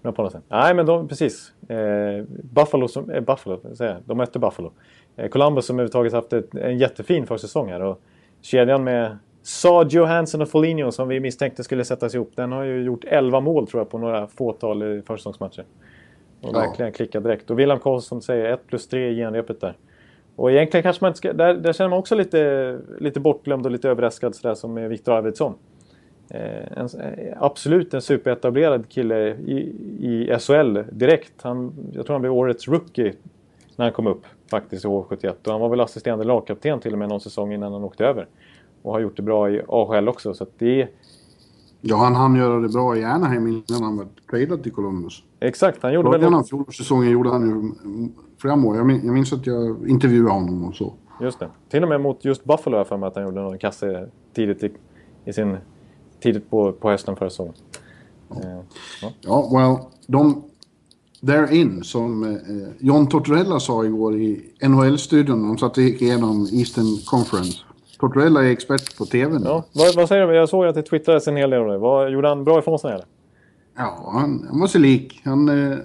några på sen. Nej, men de, precis. Eh, Buffalo, som, eh, Buffalo säger jag. de mötte Buffalo. Eh, Columbus som överhuvudtaget haft ett, en jättefin försäsong här. Och kedjan med Saad, Johansson och Foligno som vi misstänkte skulle sättas ihop. Den har ju gjort 11 mål tror jag på några fåtal försäsongsmatcher. Och ja. verkligen klickat direkt. Och William Karlsson säger 1 plus 3 i genrepet där. Och egentligen kanske man inte ska... Där, där känner man också lite, lite bortglömd och lite överraskad sådär som med Viktor Arvidsson. Eh, en, eh, absolut en superetablerad kille i, i SHL direkt. Han, jag tror han blev årets rookie när han kom upp faktiskt i H71. Och han var väl assisterande lagkapten till och med någon säsong innan han åkte över. Och har gjort det bra i AHL också. Så det Ja, han hann göra det bra i Anaheim innan han var tradad till Columbus. Exakt, han gjorde väl... Innan fjolårssäsongen gjorde han ju flera mål. Jag, min, jag minns att jag intervjuade honom och så. Just det. Till och med mot just Buffalo har jag för mig att han gjorde någon kasse tidigt i, i sin tidigt på, på hösten förra säsongen. Ja. ja, ja, well, de... They're in, som eh, John Tortorella sa igår i NHL-studion. De satt och gick igenom Eastern Conference. Tortorella är expert på TV nu. Ja, vad, vad säger du? Jag såg att det twittrades en hel del om det. Vad, gjorde han bra ifrån sig eller? Ja, han, han var sig lik. Han eh,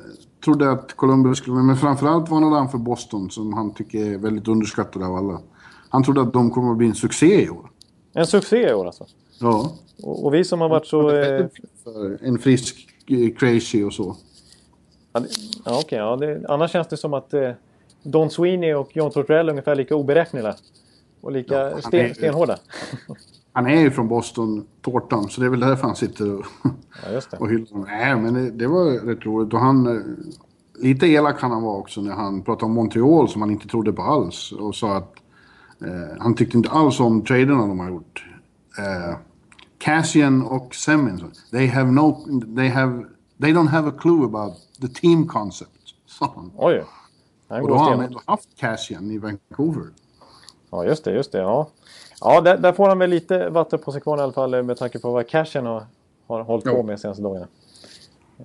trodde att Columbus skulle... Men framförallt varnade han för Boston som han tycker är väldigt underskattad av alla. Han trodde att de kommer att bli en succé i år. En succé i år alltså? Ja. Och, och vi som har varit så... Eh... En frisk eh, crazy och så. Ja, ja okej. Ja, annars känns det som att eh, Don Sweeney och John Tortorella är ungefär lika oberäkneliga. Och lika ja, sten, är, stenhårda. Han är ju från Boston, tårtan, så det är väl därför han sitter och, ja, och hyllar honom. Nej, men det, det, var rätt roligt. Och han... Eh, lite elak kan han vara också när han pratade om Montreal som han inte trodde på alls. Och sa att Eh, han tyckte inte alls om traderna de har gjort. Eh, Cassian och Simmons, they have no, they have, they don't have a clue about the team concept, sa han. Oj! Han Och då har han ändå haft Cassian i Vancouver. Ja, just det. Just det ja, ja där, där får han väl lite vatten på sig kvar i alla fall med tanke på vad Cashen har, har hållit på med senaste dagarna.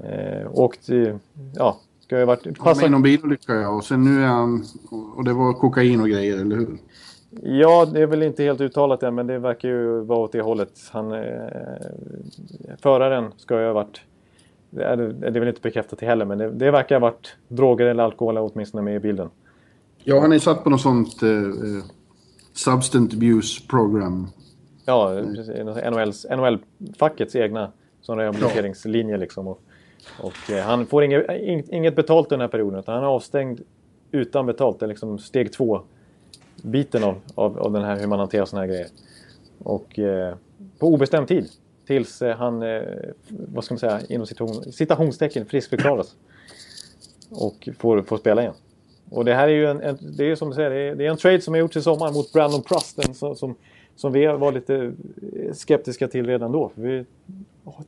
Eh, och ja, ska ju varit... Passa, med någon bilolycka ja, och sen nu är han... Och det var kokain och grejer, eller hur? ja, det är väl inte helt uttalat än, men det verkar ju vara åt det hållet. Han, eh, föraren ska ju ha varit... Det är, det är väl inte bekräftat heller, men det, det verkar ha varit droger eller alkohol åtminstone med i bilden. Ja, han är satt på något sånt... Eh, eh, substance abuse program. Ja, precis. NHLs, NHL-fackets egna rehabiliteringslinje liksom. Och, och eh, han får inget, inget betalt den här perioden utan han är avstängd utan betalt. Det är liksom steg två biten av, av, av den här hur man hanterar såna här grejer. Och eh, på obestämd tid. Tills eh, han, eh, vad ska man säga, inom citation, citationstecken friskförklaras. Och får, får spela igen. Och det här är ju en, en det är som du säger, det är, det är en trade som har gjorts i sommar mot Brandon Prusten som, som, som vi var lite skeptiska till redan då. För vi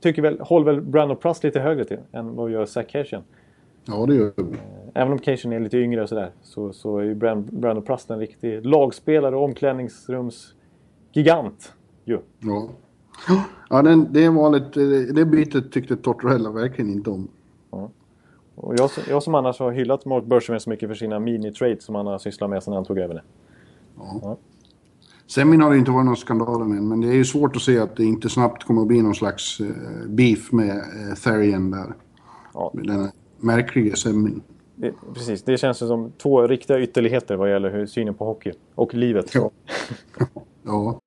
tycker väl, håller väl Brandon Prust lite högre till än vad vi gör Zach Cashian. Ja, det gör vi. Även om Cashian är lite yngre och sådär så, så är ju Brand, Brandon Prust en riktig lagspelare och omklädningsrumsgigant. Ju. Ja. Ja, den, det valet, eh, det bytet tyckte Tortorella verkligen inte om. Och jag, som- jag som annars har hyllat Mark Bergevin så mycket för sina mini-trades som han har sysslat med sedan han tog över det. Semin har det inte varit någon skandaler med, men det är ju svårt att se att det inte snabbt kommer att bli någon slags eh, beef med eh, Therian där. Ja. Med den märkliga Semin. Det, precis, det känns som två riktiga ytterligheter vad gäller hur synen på hockey och livet. Ja. Ja.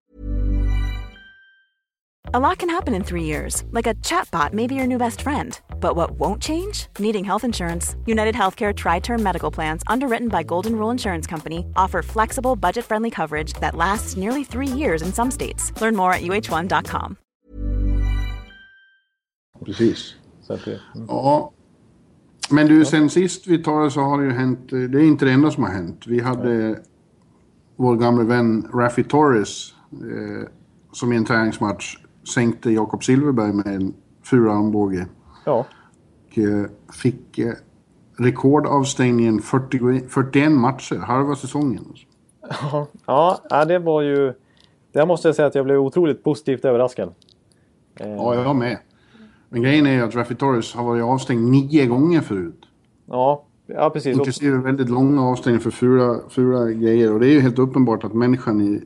A lot can happen in three years, like a chatbot may be your new best friend. But what won't change? Needing health insurance. United Healthcare Tri Term Medical Plans, underwritten by Golden Rule Insurance Company, offer flexible, budget friendly coverage that lasts nearly three years in some states. Learn more at uh1.com. Precis. Så att det, mm. Ja. Men du, sen sist vi talade så har det ju hänt, det är inte det enda som har hänt. Vi hade vår gamla vän Raffi Torres eh, som i en träningsmatch sänkte Jakob Silverberg med en ful armbåge. Ja, Och eh, fick eh, rekordavstängningen 40, 41 matcher, halva säsongen. Ja, ja, det var ju... Där måste jag säga att jag blev otroligt positivt överraskad. Eh, Ja, jag med. Men grejen är ju att Raffi Torres har varit avstängd nio gånger förut. ja, ja, precis. Inklusive väldigt långa avstängningar för fula, fula grejer. Och det är ju helt uppenbart att människan i...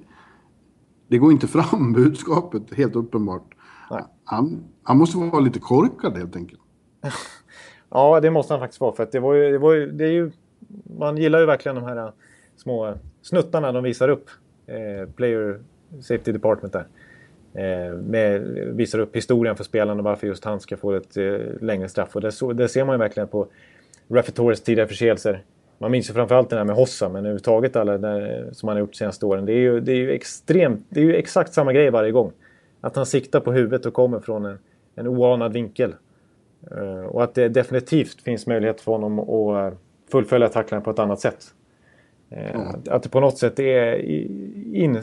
Det går inte fram budskapet, helt uppenbart. Nej. Han, han måste vara lite korkad helt enkelt. ja, det måste han faktiskt vara. För att det var ju, det var ju, det är ju, man gillar ju verkligen de här äh, små snuttarna de visar upp. Eh, player Safety Department där. Eh, med, visar upp historien för spelarna och varför just han ska få ett eh, längre straff. Och det, så, det ser man ju verkligen på Raffetores tidiga tidigare förseelser. Man minns ju framförallt den här med Hossa, men överhuvudtaget alla där, eh, som han har gjort de senaste åren. Det är ju, det är ju extremt, det är ju exakt samma grej varje gång. Att han siktar på huvudet och kommer från en, en oanad vinkel. Eh, och att det definitivt finns möjlighet för honom att eh, fullfölja tacklarna på ett annat sätt. Eh, att, att det på något sätt är in...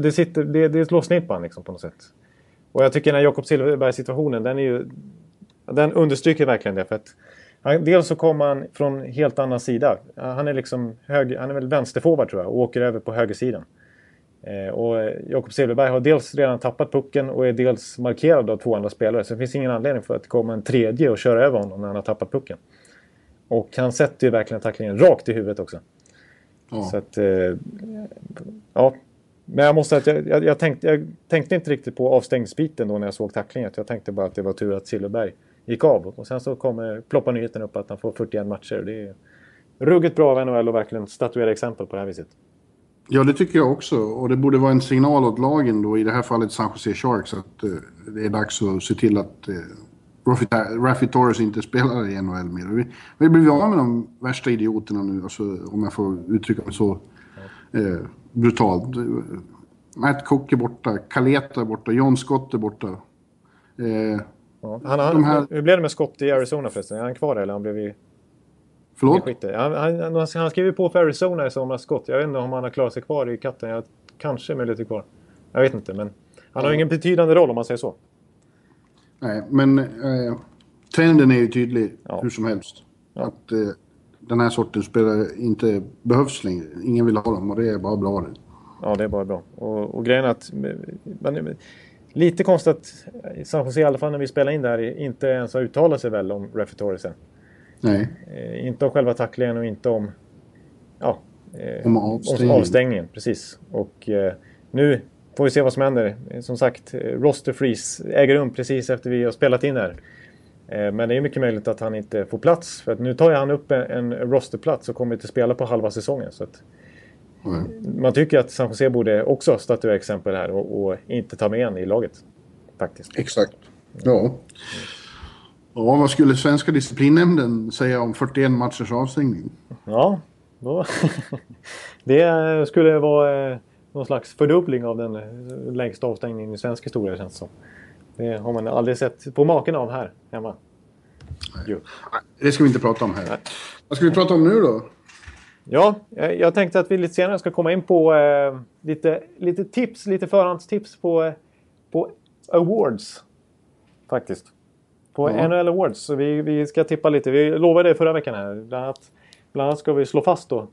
Det, sitter, det, det lossnar in på honom liksom på något sätt. Och jag tycker den här Jakob Silfverberg-situationen, den är ju... Den understryker verkligen det. För att han, dels så kommer han från helt annan sida. Han är liksom hög, han är väl vänsterforward tror jag och åker över på högersidan. Eh, och eh, Jakob Silfverberg har dels redan tappat pucken och är dels markerad av två andra spelare. Så det finns ingen anledning för att det kommer en tredje och köra över honom när han har tappat pucken. Och han sätter ju verkligen tacklingen rakt i huvudet också. Ja. Så att, eh, ja. Men jag måste säga att jag, jag, jag, tänkte, jag tänkte inte riktigt på avstängningsbiten då när jag såg tacklingen. Jag tänkte bara att det var tur att Silverberg gick av. Och sen så kommer, ploppar nyheten upp att han får 41 matcher. Det är ruggigt bra av NHL att verkligen statuera exempel på det här viset. Ja, det tycker jag också. Och det borde vara en signal åt lagen då, i det här fallet San Jose Sharks, att eh, det är dags att se till att eh, Raffi, Raffi Torres inte spelar i NHL mer. Vi, vi blivit av med de värsta idioterna nu, alltså, om jag får uttrycka mig så eh, brutalt. Matt Cook är borta, Kaleta är borta, John Scott är borta. Eh, Ja. Han, han, De här- Hur blev det med Scott i Arizona förresten? Är han kvar eller han blev i... Förlåt? Han, han, han, skriver på för Arizona i somras Scott. Jag vet inte om han har klarat sig kvar i katten. Jag, kanske möjligheter kvar. Jag vet inte, men han har ingen betydande roll om man säger så. Nej, men eh, trenden är ju tydlig ja. hur som helst. Ja. Att eh, den här sortens spelare inte behövs längre. Ingen vill ha dem och det är bara bra. Ja, det är bara bra. Och, och grejen är att... Man, lite konstigt att San Jose, i alla fall när vi spelar in det här, inte ens har uttalat sig väl om Refetorisen. Nej. Eh, inte om själva tacklingen och inte om... Ja, eh, om avstängningen. Om avstängningen, precis. Och eh, nu får vi se vad som händer. Som sagt, roster freeze äger rum precis efter vi har spelat in här. Men det är mycket möjligt att han inte får plats. För att nu tar han upp en, rosterplats och kommer inte spela på halva säsongen. Så mm. Man tycker att San Jose borde också statuera exempel här och, och, inte ta med en i laget. Faktiskt. Exakt. Ja. Ja, vad skulle svenska disciplinnämnden säga om 41 matchers avstängning? Ja, då det skulle vara eh, någon slags fördubbling av den eh, längsta avstängningen i svensk historia känns det som. Det har man aldrig sett på maken av här hemma. Nej. Det ska vi inte prata om här. Nej. Vad ska vi prata om nu då? Ja, jag tänkte att vi lite senare ska komma in på eh, lite, lite tips, lite förhandstips på, eh, på awards. Faktiskt. På ja. NHL Awards. Så vi, vi ska tippa lite. Vi lovade det förra veckan här. Bland annat, bland annat ska vi slå fast då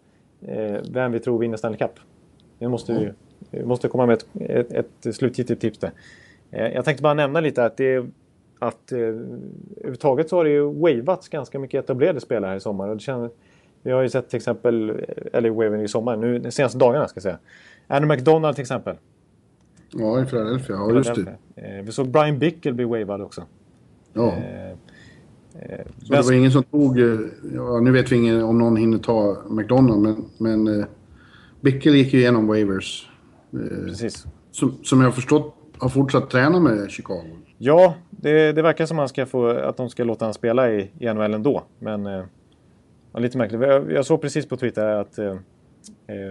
eh, vem vi tror vinner Stanley Cup. Vi måste, ja. vi måste komma med ett, ett, ett slutgiltigt tips där. Eh, jag tänkte bara nämna lite att det att eh, överhuvudtaget så har det ju wavats ganska mycket etablerade spelare här i sommar. Och det känner, vi har ju sett till exempel, eller waven i sommar, nu de senaste dagarna ska jag säga. Andrew McDonald till exempel. Ja, i Philadelphia. Ja, just det. Eh, vi såg Brian Bickle bli wavad också. Ja. Eh, eh, så det var ingen som tog, eh, ja, nu vet vi ingen om någon hinner ta McDonald, men, men Bickle gick ju igenom waivers. Precis. Som, som jag förstått har fortsatt träna med Chicago. Ja, det, det verkar som att, ska få, att de ska låta honom spela i, i NHL ändå. Men eh, lite märkligt. Jag, jag, såg precis på Twitter att eh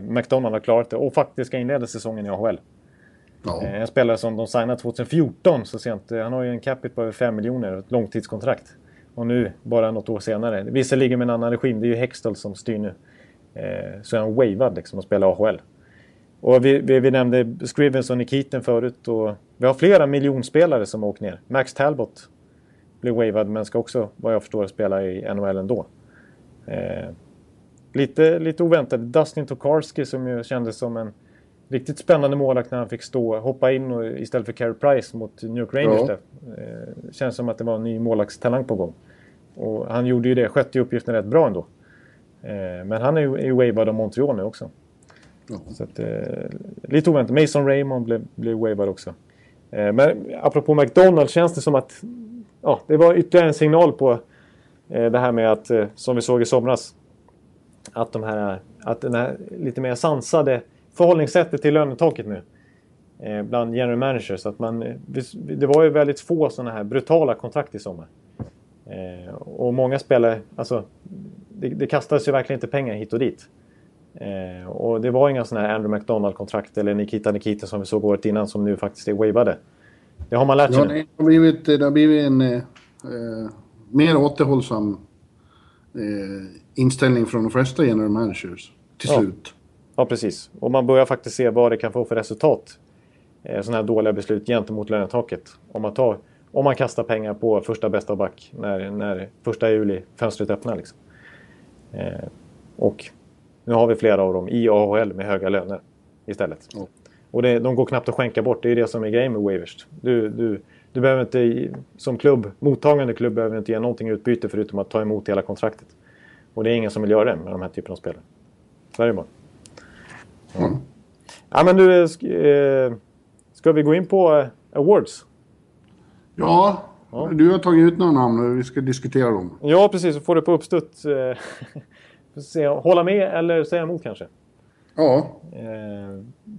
McDonald har klarat det och faktiskt ska inleda säsongen i AHL. Ja. Eh, en spelare som de signade 2014 så sent. Eh, han har ju en capita på över 5 miljoner och ett långtidskontrakt. Och nu, bara något år senare, visserligen med en annan regim, det är ju Hextall som styr nu. Eh, så är han wavad liksom och spelar AHL. Och vi, vi, vi, nämnde Scrivens och Nikiten förut. Och vi har flera miljonspelare som har åkt ner. Max Talbot blir wavad men ska också, vad jag förstår, spela i NHL ändå. Eh, lite, lite oväntat. Dustin Tokarski som ju kändes som en riktigt spännande målvakt när han fick stå, hoppa in och, istället för Carey Price mot New York Rangers. Ja. Eh, känns som att det var en ny målvaktstalang på gång. Och han gjorde ju det, skötte ju uppgiften rätt bra ändå. Eh, men han är ju, är ju wavad av Montreal nu också. Så att, eh, lite oväntat. Mason Raymond blev, blev wavad också. Eh, men apropå McDonalds känns det som att ja, det var ytterligare en signal på eh, det här med att, eh, som vi såg i somras, att, de här, att den här lite mer sansade förhållningssättet till lönetaket nu eh, bland general managers. Att man, det var ju väldigt få sådana här brutala kontrakt i sommar. Eh, och många spelare, alltså det, det kastades ju verkligen inte pengar hit och dit. Eh, och det var inga sådana här Andrew McDonald-kontrakt eller Nikita Nikita som vi såg året innan som nu faktiskt är wavade. Det har man lärt sig ja, Det har blivit, det har blivit en eh, eh, mer återhållsam eh, inställning från de flesta general managers till ja. slut. Ja, precis. Och man börjar faktiskt se vad det kan få för resultat. Eh, sådana här dåliga beslut gentemot lönetaket. Om man, tar, om man kastar pengar på första bästa back när, när första juli fönstret öppnar. Liksom. Eh, och nu har vi flera av dem i AHL med höga löner istället. Mm. Och det, de går knappt att skänka bort. Det är det som är grejen med waivers. Du, du, du behöver inte, som klubb, mottagande klubb behöver inte ge någonting utbyte förutom att ta emot hela kontraktet. Och det är ingen som vill göra det med de här typen av spelare. Så är det bara. Mm. ja men du, eh, ska vi gå in på eh, awards? Ja, ja, du har tagit ut några namn och vi ska diskutera dem. Ja, precis. Så får du på uppstuds. Eh, hålla med eller säga emot kanske. Ja.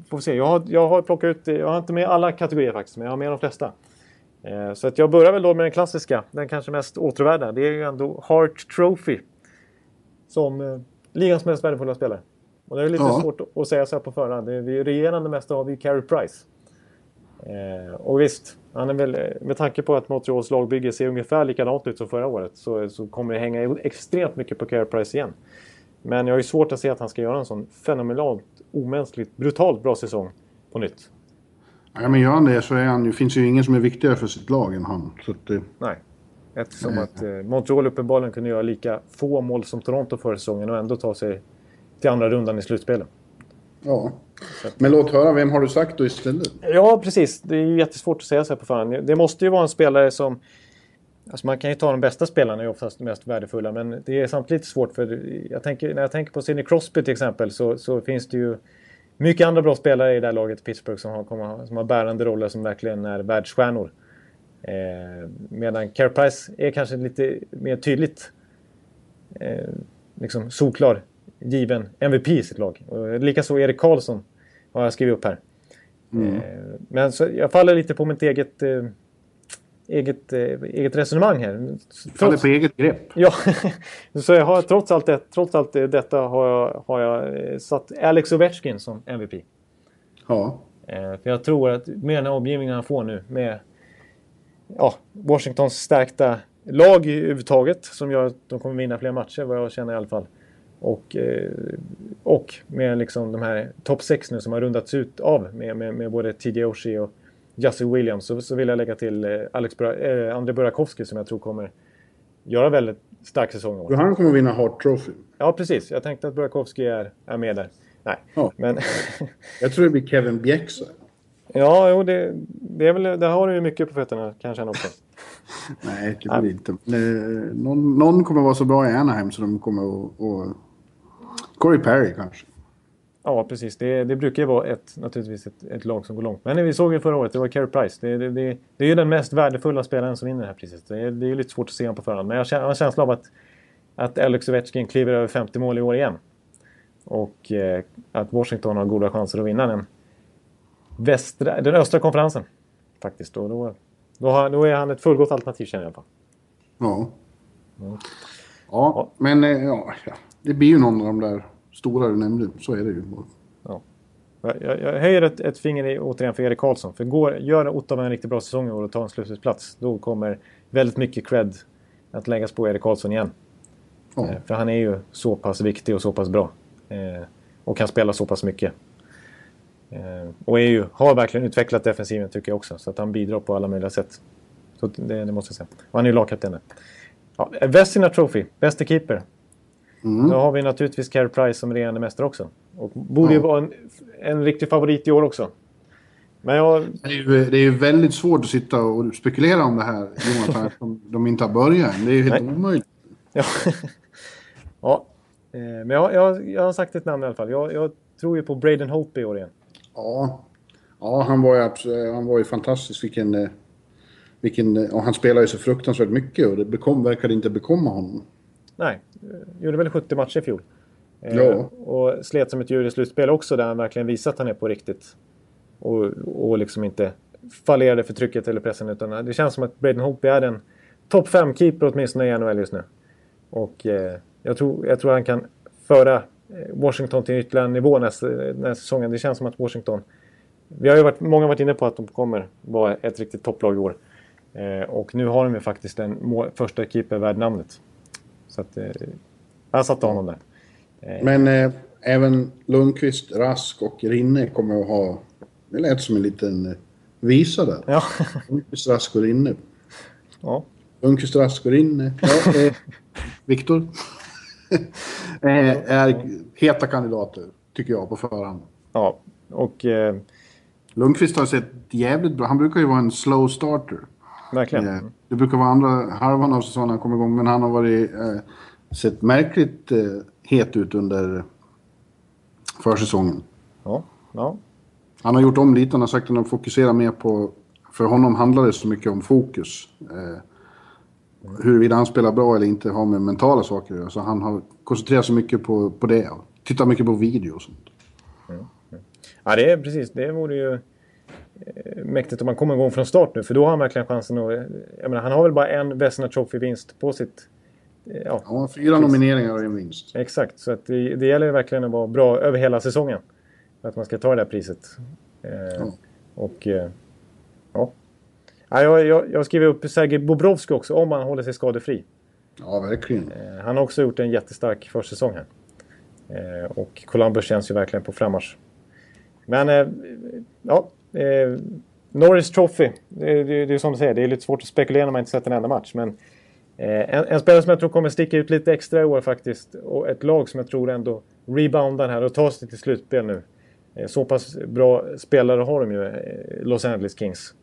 Får vi se. Jag har, jag har plockat ut, jag har inte med alla kategorier faktiskt, men jag har med de flesta. Så att jag börjar väl då med den klassiska, den kanske mest åtråvärda. Det är ju ändå Hart Trophy. Som ligans mest värdefulla spelare. Och det är lite ja. svårt att säga så här på förhand. Det är regerande mästare har vi Carey Price. Eh, och visst, Han är väl, med tanke på att Montreals lagbygge ser ungefär likadant ut som förra året så, så kommer det hänga extremt mycket på Care Price igen. Men jag har ju svårt att se att han ska göra en sån fenomenalt, omänskligt, brutalt bra säsong på nytt. Ja, men gör han det så är han, det finns ju ingen som är viktigare för sitt lag än han. Så att, eh, Nej. Eftersom Nej. att eh, Montreal uppenbarligen kunde göra lika få mål som Toronto förra säsongen och ändå ta sig till andra rundan i slutspelet. Ja. Men låt höra, vem har du sagt då istället? Ja, precis. Det är ju jättesvårt att säga så här på förhand. Det måste ju vara en spelare som... Alltså man kan ju ta de bästa spelarna, är oftast de mest värdefulla. Men det är samtidigt svårt för... Jag tänker, när jag tänker på Sidney Crosby till exempel så, så finns det ju mycket andra bra spelare i det här laget Pittsburgh som har, som har bärande roller som verkligen är världsstjärnor. Eh, medan Care Price är kanske lite mer tydligt eh, liksom solklar given MVP i sitt lag. Likaså Erik Karlsson har jag skrivit upp här. Mm. Eh, men så jag faller lite på mitt eget, eh, eget, eh, eget resonemang här. Trots, faller på eget grepp. Ja, så jag har, trots, allt det, trots allt detta har jag, har jag satt Alex Ovechkin som MVP. Ja. För jag tror att med den här omgivningen han får nu med ja, Washingtons stärkta lag överhuvudtaget som gör att de kommer vinna fler matcher vad jag känner i alla fall. Och, eh, och med liksom de här topp 6 nu som har rundats ut av med, med, med både TJ Oshie och Jussi Williams så, så vill jag lägga till eh, Alex Bura, eh, André Burakovsky som jag tror kommer göra väldigt stark säsong. Han kommer vinna Hart Trophy. Ja, precis. Jag tänkte att Burakovsky är, är med där. Nej, ja. men... jag tror det blir Kevin Bjäxa. Ja, jo, det, det, är väl, det har du ju mycket på fötterna kan jag känna också. Nej, det blir inte. Någon, någon kommer vara så bra i Anaheim så de kommer att Corey Perry kanske. Ja, precis. Det, det brukar ju vara ett, naturligtvis ett, ett, lag som går långt. Men vi såg ju förra året, det var Carey Price. Det, det, det, det är ju den mest värdefulla spelaren som vinner det här priset. Det är, det är lite svårt att se honom på förhand. Men jag har en känsla av att, att Alex Ovechkin kliver över 50 mål i år igen. Och eh, att Washington har goda chanser att vinna den, västra, den östra konferensen. Faktiskt. Och då, då, har, då är han ett fullgott alternativ känner jag fall. Ja. Mm. Ja, men eh, ja, det blir ju någon av de där stora du nämnde. Så är det ju. Ja. Jag, jag höjer ett, ett finger i, återigen för Erik Karlsson. För går, gör Ottawa en riktigt bra säsong i år och tar en slutspelsplats, då kommer väldigt mycket cred att läggas på Erik Karlsson igen. Ja. Eh, för han är ju så pass viktig och så pass bra. Eh, och kan spela så pass mycket. Eh, och är ju, har verkligen utvecklat defensiven tycker jag också. Så att han bidrar på alla möjliga sätt. Så det, det måste jag säga. Och han är ju lagkapten. Ja, Vesina Trophy, bäste keeper. Mm. Då har vi naturligtvis Carey Price som regerande mästare också. Och borde ju vara en, en riktig favorit i år också. Men jag... det, är ju, det är ju väldigt svårt att sitta och spekulera om det här, Jonathan, eftersom de inte har börjat än. Det är ju helt Nej. omöjligt. Ja. ja. Eh, men jag, jag, jag har sagt ett namn i alla fall. Jag, jag tror ju på Braden Hope i år igen. Ja, ja han, var ju, han var ju fantastisk. Vilken, eh, vilken, och han spelar ju så fruktansvärt mycket och det bekom, verkade inte bekomma honom. Nej, gjorde väl 70 matcher i fjol. Eh, ja. och slet som ett djur i slutspel också där han verkligen visat att han är på riktigt. Och, och liksom inte fallerade för trycket eller pressen utan det känns som att Braden Hope är en topp 5-keeper åtminstone i NHL just nu. Och eh, jag, tror, jag tror han kan föra eh, Washington till ytterligare en nivå nästa, nästa säsongen. Det känns som att Washington... Vi har ju varit, många har varit inne på att de kommer vara ett riktigt topplag i år. Eh, och nu har de ju faktiskt en första keeper värd namnet. Så att, eh, jag satte honom där. Eh. Men eh, även Lundqvist, Rask och Rinne kommer att ha... Det lät som en liten eh, visa där. Ja. Lundqvist, Rask och Rinne. Ja. Lundqvist, Rask och Rinne. Ja, eh, Viktor? är heta kandidater, tycker jag, på förhand. Ja, och... Eh... Lundqvist har sett jävligt bra. Han brukar ju vara en slow starter. Verkligen. Eh, det brukar vara andra halvan av säsongen han kommer igång, men han har varit, eh, sett märkligt eh, het ut under försäsongen. Ja, ja. Han har gjort om lite, han har sagt att han fokuserar mer på... För honom handlar det så mycket om fokus. Eh, huruvida han spelar bra eller inte har med mentala saker att göra. Så han har koncentrerat sig mycket på, på det. Och tittat mycket på video och sånt. Mm. Ja, det är precis. Det vore ju mäktigt om man kommer igång från start nu. För då har han verkligen chansen att... Jag menar, han har väl bara en Vesna Trophy-vinst på sitt... Eh, ja, han har fyra nomineringar och en vinst. Exakt, så att det, det gäller verkligen att vara bra över hela säsongen. För att man ska ta det där priset. Eh, ja. Och... Eh, ja. Ja, jag, jag, jag skriver upp Sergej Bobrovski också, om han håller sig skadefri. Ja, verkligen. Eh, han har också gjort en jättestark försäsong här. Eh, och Columbus känns ju verkligen på frammarsch. Men, eh, ja. Eh, Norris Trophy. Det, det, det är som du säger, det är lite svårt att spekulera när man inte sett en enda match. Men eh, en, en, spelare som jag tror kommer sticka ut lite extra i år faktiskt. Och ett lag som jag tror ändå reboundar här och tar sig till slutspel nu. Eh, så pass bra spelare har de ju, eh, Los Angeles Kings.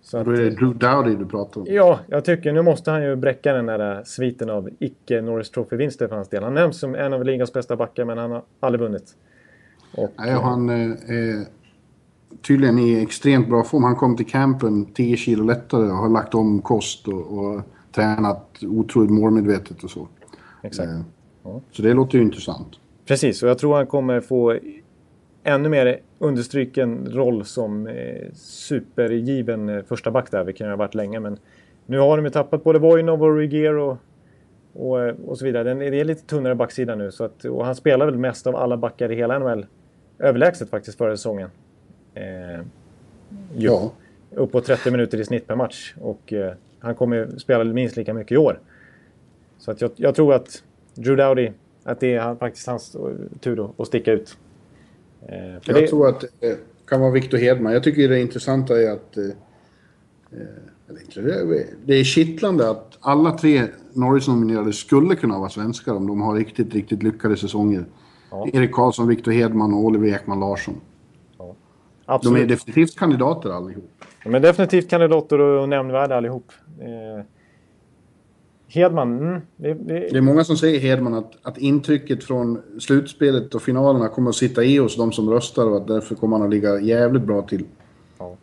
Så då är det Drew Dowdy du pratar om? Ja, jag tycker nu måste han ju bräcka den där sviten av icke Norris Trophy-vinster för hans del. Han nämns som en av ligans bästa backar, men han har aldrig vunnit. Och, Nej, han är eh, tydligen i extremt bra form. Han kom till campen 10 kilo lättare och har lagt om kost och, och tränat otroligt målmedvetet och så. Exakt. Eh, ja. Så det låter ju intressant. Precis, och jag tror han kommer få ännu mer understryken roll som eh, supergiven eh, första back där, vilket han har varit länge. Men nu har de ju tappat både Voinov och Ryger och, och, eh, och så vidare. Det är lite tunnare backsida nu. Så att, och han spelar väl mest av alla backar i hela NHL. Överlägset faktiskt förra säsongen. Eh, ja. Uppåt 30 minuter i snitt per match. Och eh, han kommer spela minst lika mycket i år. Så att jag, jag tror att Drew Dowdy, att det är faktiskt hans tur att sticka ut. Eh, jag det... tror att det kan vara Victor Hedman. Jag tycker det intressanta är att... Eh, eh det är kittlande att alla tre Norris-nominerade skulle kunna vara svenskar om de har riktigt, riktigt lyckade säsonger. Ja. Erik Karlsson, Victor Hedman och Oliver Ekman Larsson. Ja. De är definitivt kandidater allihop. De är definitivt kandidater och nämnvärda allihop. Eh, Hedman, mm, det, det... det, är många som säger Hedman att, att intrycket från slutspelet och finalerna kommer att sitta i hos de som röstar och att därför kommer han att ligga jävligt bra till. Ja,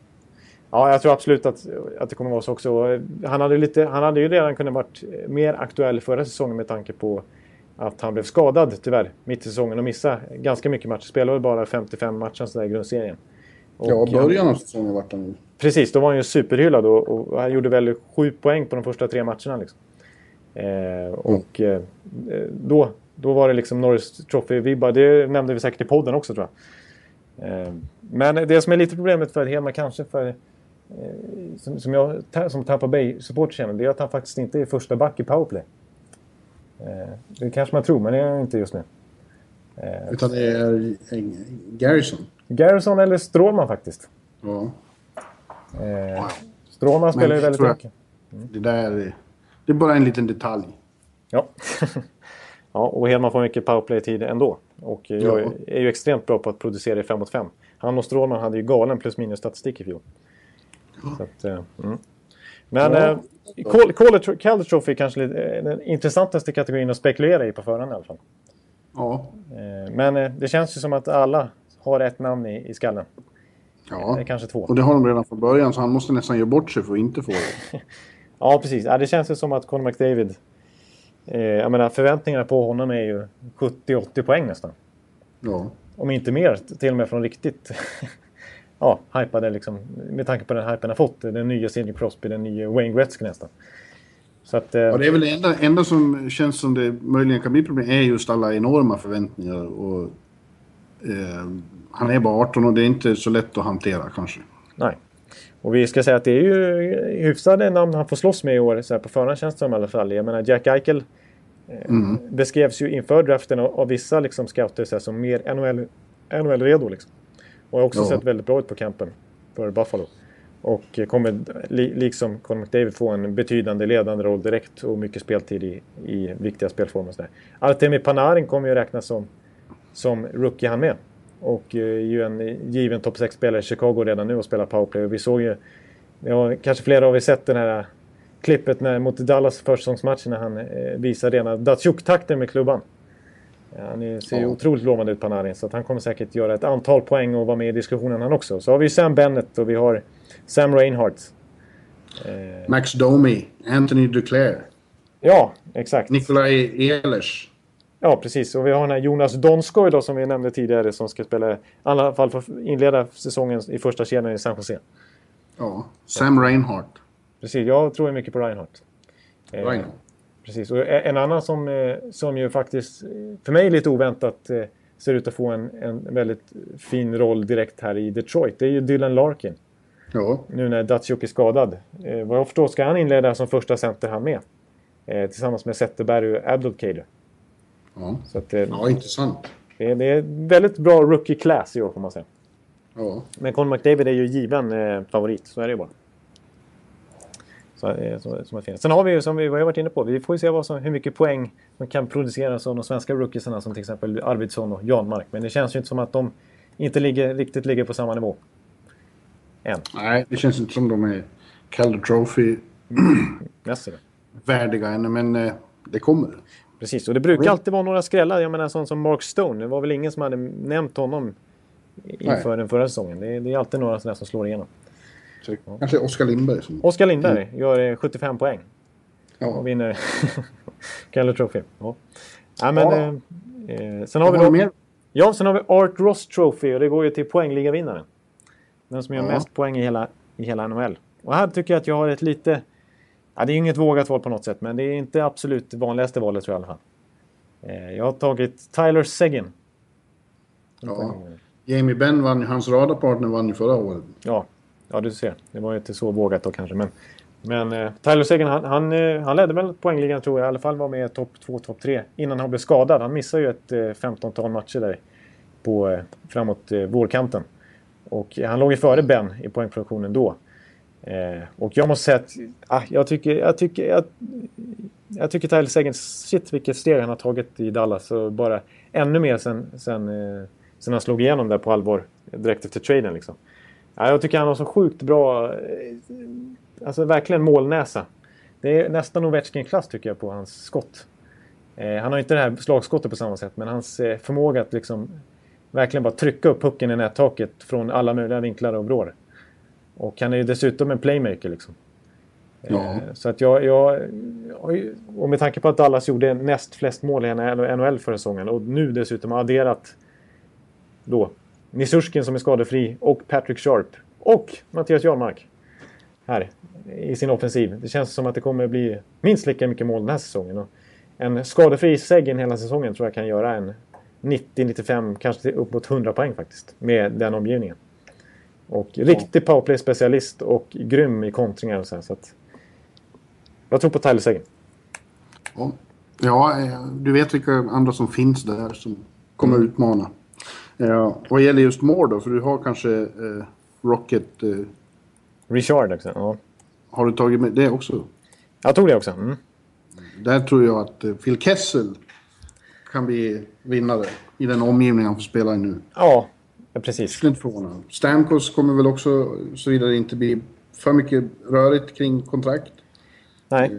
ja jag tror absolut att, att det kommer att vara så också. Han hade, lite, han hade ju redan kunnat varit mer aktuell förra säsongen med tanke på att han blev skadad tyvärr mitt i säsongen och missade ganska mycket matcher. Spelade bara 55 matcher i grundserien. Och, ja, början av säsongen vart han Precis, då var han ju superhyllad och, och han gjorde väl sju poäng på de första tre matcherna. Liksom. Eh, och eh, då, då var det liksom Norris Trophy-vibbar. Det nämnde vi säkert i podden också tror jag. Eh, men det som är lite problemet för Hedman kanske för som, som jag som Tampa Bay-supporter känner, det är att han faktiskt inte är första back i powerplay. Det kanske man tror, men det är han inte just nu. Utan det är Garrison? Garrison eller Strålman faktiskt. Ja. Strålman spelar ju väldigt mycket. Mm. Det där det är bara en liten detalj. Ja. ja, och Hedman får mycket powerplay-tid ändå. Och jag ja. är ju extremt bra på att producera i 5 mot 5. Han och Strålman hade ju galen plus minus statistik i fjol. Så att, eh, mm. Men ja. eh, Calder Trophy är kanske eh, den intressantaste kategorin att spekulera i på förhand i alla fall. Ja. Eh, men eh, det känns ju som att alla har ett namn i, i skallen. Ja, kanske två. och det har de redan från början så han måste nästan göra bort sig för att inte få det. Ja, precis. Ja, det känns ju som att Conor McDavid... Eh, jag menar, förväntningarna på honom är ju 70-80 poäng nästan. Ja. Om inte mer, till och med från riktigt... ja, hypade liksom. Med tanke på den hypen han fått. Den nya Sidney Crosby, den nya Wayne Gretzky nästan. Så att, eh... ja, det är väl det enda, enda som känns som det möjligen kan bli problem är just alla enorma förväntningar. Och, eh, han är bara 18 och det är inte så lätt att hantera kanske. Nej. Och vi ska säga att det är ju hyfsade namn han får slåss med i år, så här på förhand känns det som i alla fall. Jag menar Jack Eichel eh, mm. beskrevs ju inför draften av, av vissa liksom, scouter så här, som mer NHL, NHL-redo. Liksom. Och har också ja. sett väldigt bra ut på campen för Buffalo. Och kommer li, liksom Conor McDavid få en betydande ledande roll direkt och mycket speltid i, i viktiga spelformer. Artemi Panarin kommer ju räknas som, som rookie han med. Och är ju en given topp 6-spelare i Chicago redan nu och spelar powerplay. Och vi såg ju, ja, kanske flera av er sett det här klippet när, mot Dallas försäsongsmatchen när han eh, visar rena Datsjuk-takter med klubban. Han ser ju ja. otroligt lovande ut Panarin så han kommer säkert göra ett antal poäng och vara med i diskussionen han också. Så har vi Sam Bennett och vi har Sam Reinhardt. Eh... Max Domi, Anthony Duclair. Ja, exakt. Nikolaj Ehlers. Ja, precis. Och vi har den här Jonas Donskoj då, som vi nämnde tidigare som ska spela, i alla fall för inleda säsongen i första kedjan i San Jose. Ja, Sam Reinhardt. Precis, jag tror mycket på Reinhardt. Eh, Reinhardt. Eh, precis, och en annan som, eh, som ju faktiskt, för mig lite oväntat, eh, ser ut att få en, en väldigt fin roll direkt här i Detroit. Det är ju Dylan Larkin. Ja. Nu när Datsjuk är skadad. Eh, vad jag förstår ska han inleda som första center han med. Eh, tillsammans med Zetterberg och Abdelkader. Ja. Så att, eh, ja, intressant. det, är, det är väldigt bra rookie class i år får man säga. Ja. Men Conor McDavid är ju given eh, favorit, så är det ju bara. Så, eh, som är fint. Sen har vi ju, som vi har varit inne på, vi får ju se vad som, hur mycket poäng som kan produceras av de svenska rookiesarna som till exempel Arvidsson och Janmark. Men det känns ju inte som att de inte ligger, riktigt ligger på samma nivå. Än. Nej, det känns inte som de är Calder Trophy Nästa då. värdiga ännu, men eh, det kommer. Precis, och det brukar alltid vara några skrällar. Jag menar sån som Mark Stone. Det var väl ingen som hade nämnt honom inför Nej. den förra säsongen. Det är, det är alltid några sådana som slår igenom. Så, Kanske Oskar Lindberg som... Oskar Lindberg gör eh, 75 poäng. Ja. och vinner Calder Trophy. Ja. Ja, men, Ja. eh, eh, sen har vi då, mer? Ja, sen har vi Art Ross Trophy och det går ju till poängligavinnaren. Den som gör Ja. mest poäng i hela, i hela NHL. Och här tycker jag att jag har ett lite... Ja, det är inget vågat val på något sätt, men det är inte absolut vanligaste valet tror jag i alla fall. Eh, jag har tagit Tyler Seguin. Ja. Jamie Benn vann ju, hans radarpartner vann ju förra året. Ja, ja du ser. Det var ju inte så vågat då kanske. Men, men eh, Tyler Seguin han, han, eh, han ledde väl poängligan tror jag. I alla fall var med i topp 2, topp 3 innan han blev skadad. Han missade ju ett eh, 15-tal matcher där på, eh, framåt eh, vårkanten. Och han låg ju före Ben i poängproduktionen då. Eh, och jag måste säga att ah, jag tycker, jag tycker, jag, jag tycker Tyler Seguin, shit vilket steg han har tagit i Dallas. Och bara ännu mer sen, sen, eh, sen han slog igenom där på allvar direkt efter traden liksom. Ja, jag tycker han har så sjukt bra, eh, alltså verkligen målnäsa. Det är nästan Ovechkin-klass tycker jag på hans skott. Eh, han har inte det här slagskottet på samma sätt, men hans eh, förmåga att liksom verkligen bara trycka upp pucken i nättaket från alla möjliga vinklar och vrår. Och han är ju dessutom en playmaker liksom. Ja. Eh, Så att jag, jag, och med tanke på att Dallas gjorde näst flest mål i NHL förra säsongen och nu dessutom har adderat då Nisurskin som är skadefri och Patrick Sharp och Mattias Jarmark här i sin offensiv. Det känns som att det kommer bli minst lika mycket mål den här säsongen. Och en skadefri Seguin hela säsongen tror jag kan göra en 90-95, kanske upp mot 100 poäng faktiskt med den omgivningen. Och riktig powerplay-specialist och grym i kontringar och så, här, så att jag tror på Tyler. Ja. ja, eh, du vet vilka andra som finns där som kommer Mm. utmana. Ja, vad gäller just mål då, för du har kanske eh, Rocket. Eh, Richard också. Ja. har du tagit med det också? Jag tror det också. Mm. Där tror jag att eh, Phil Kessel kan bli vinnare i den omgivning han får spela i nu. Ja, ja, precis. skulle inte förvåna. Stamkos kommer väl också, såvida det inte blir för mycket rörigt kring kontrakt. Nej.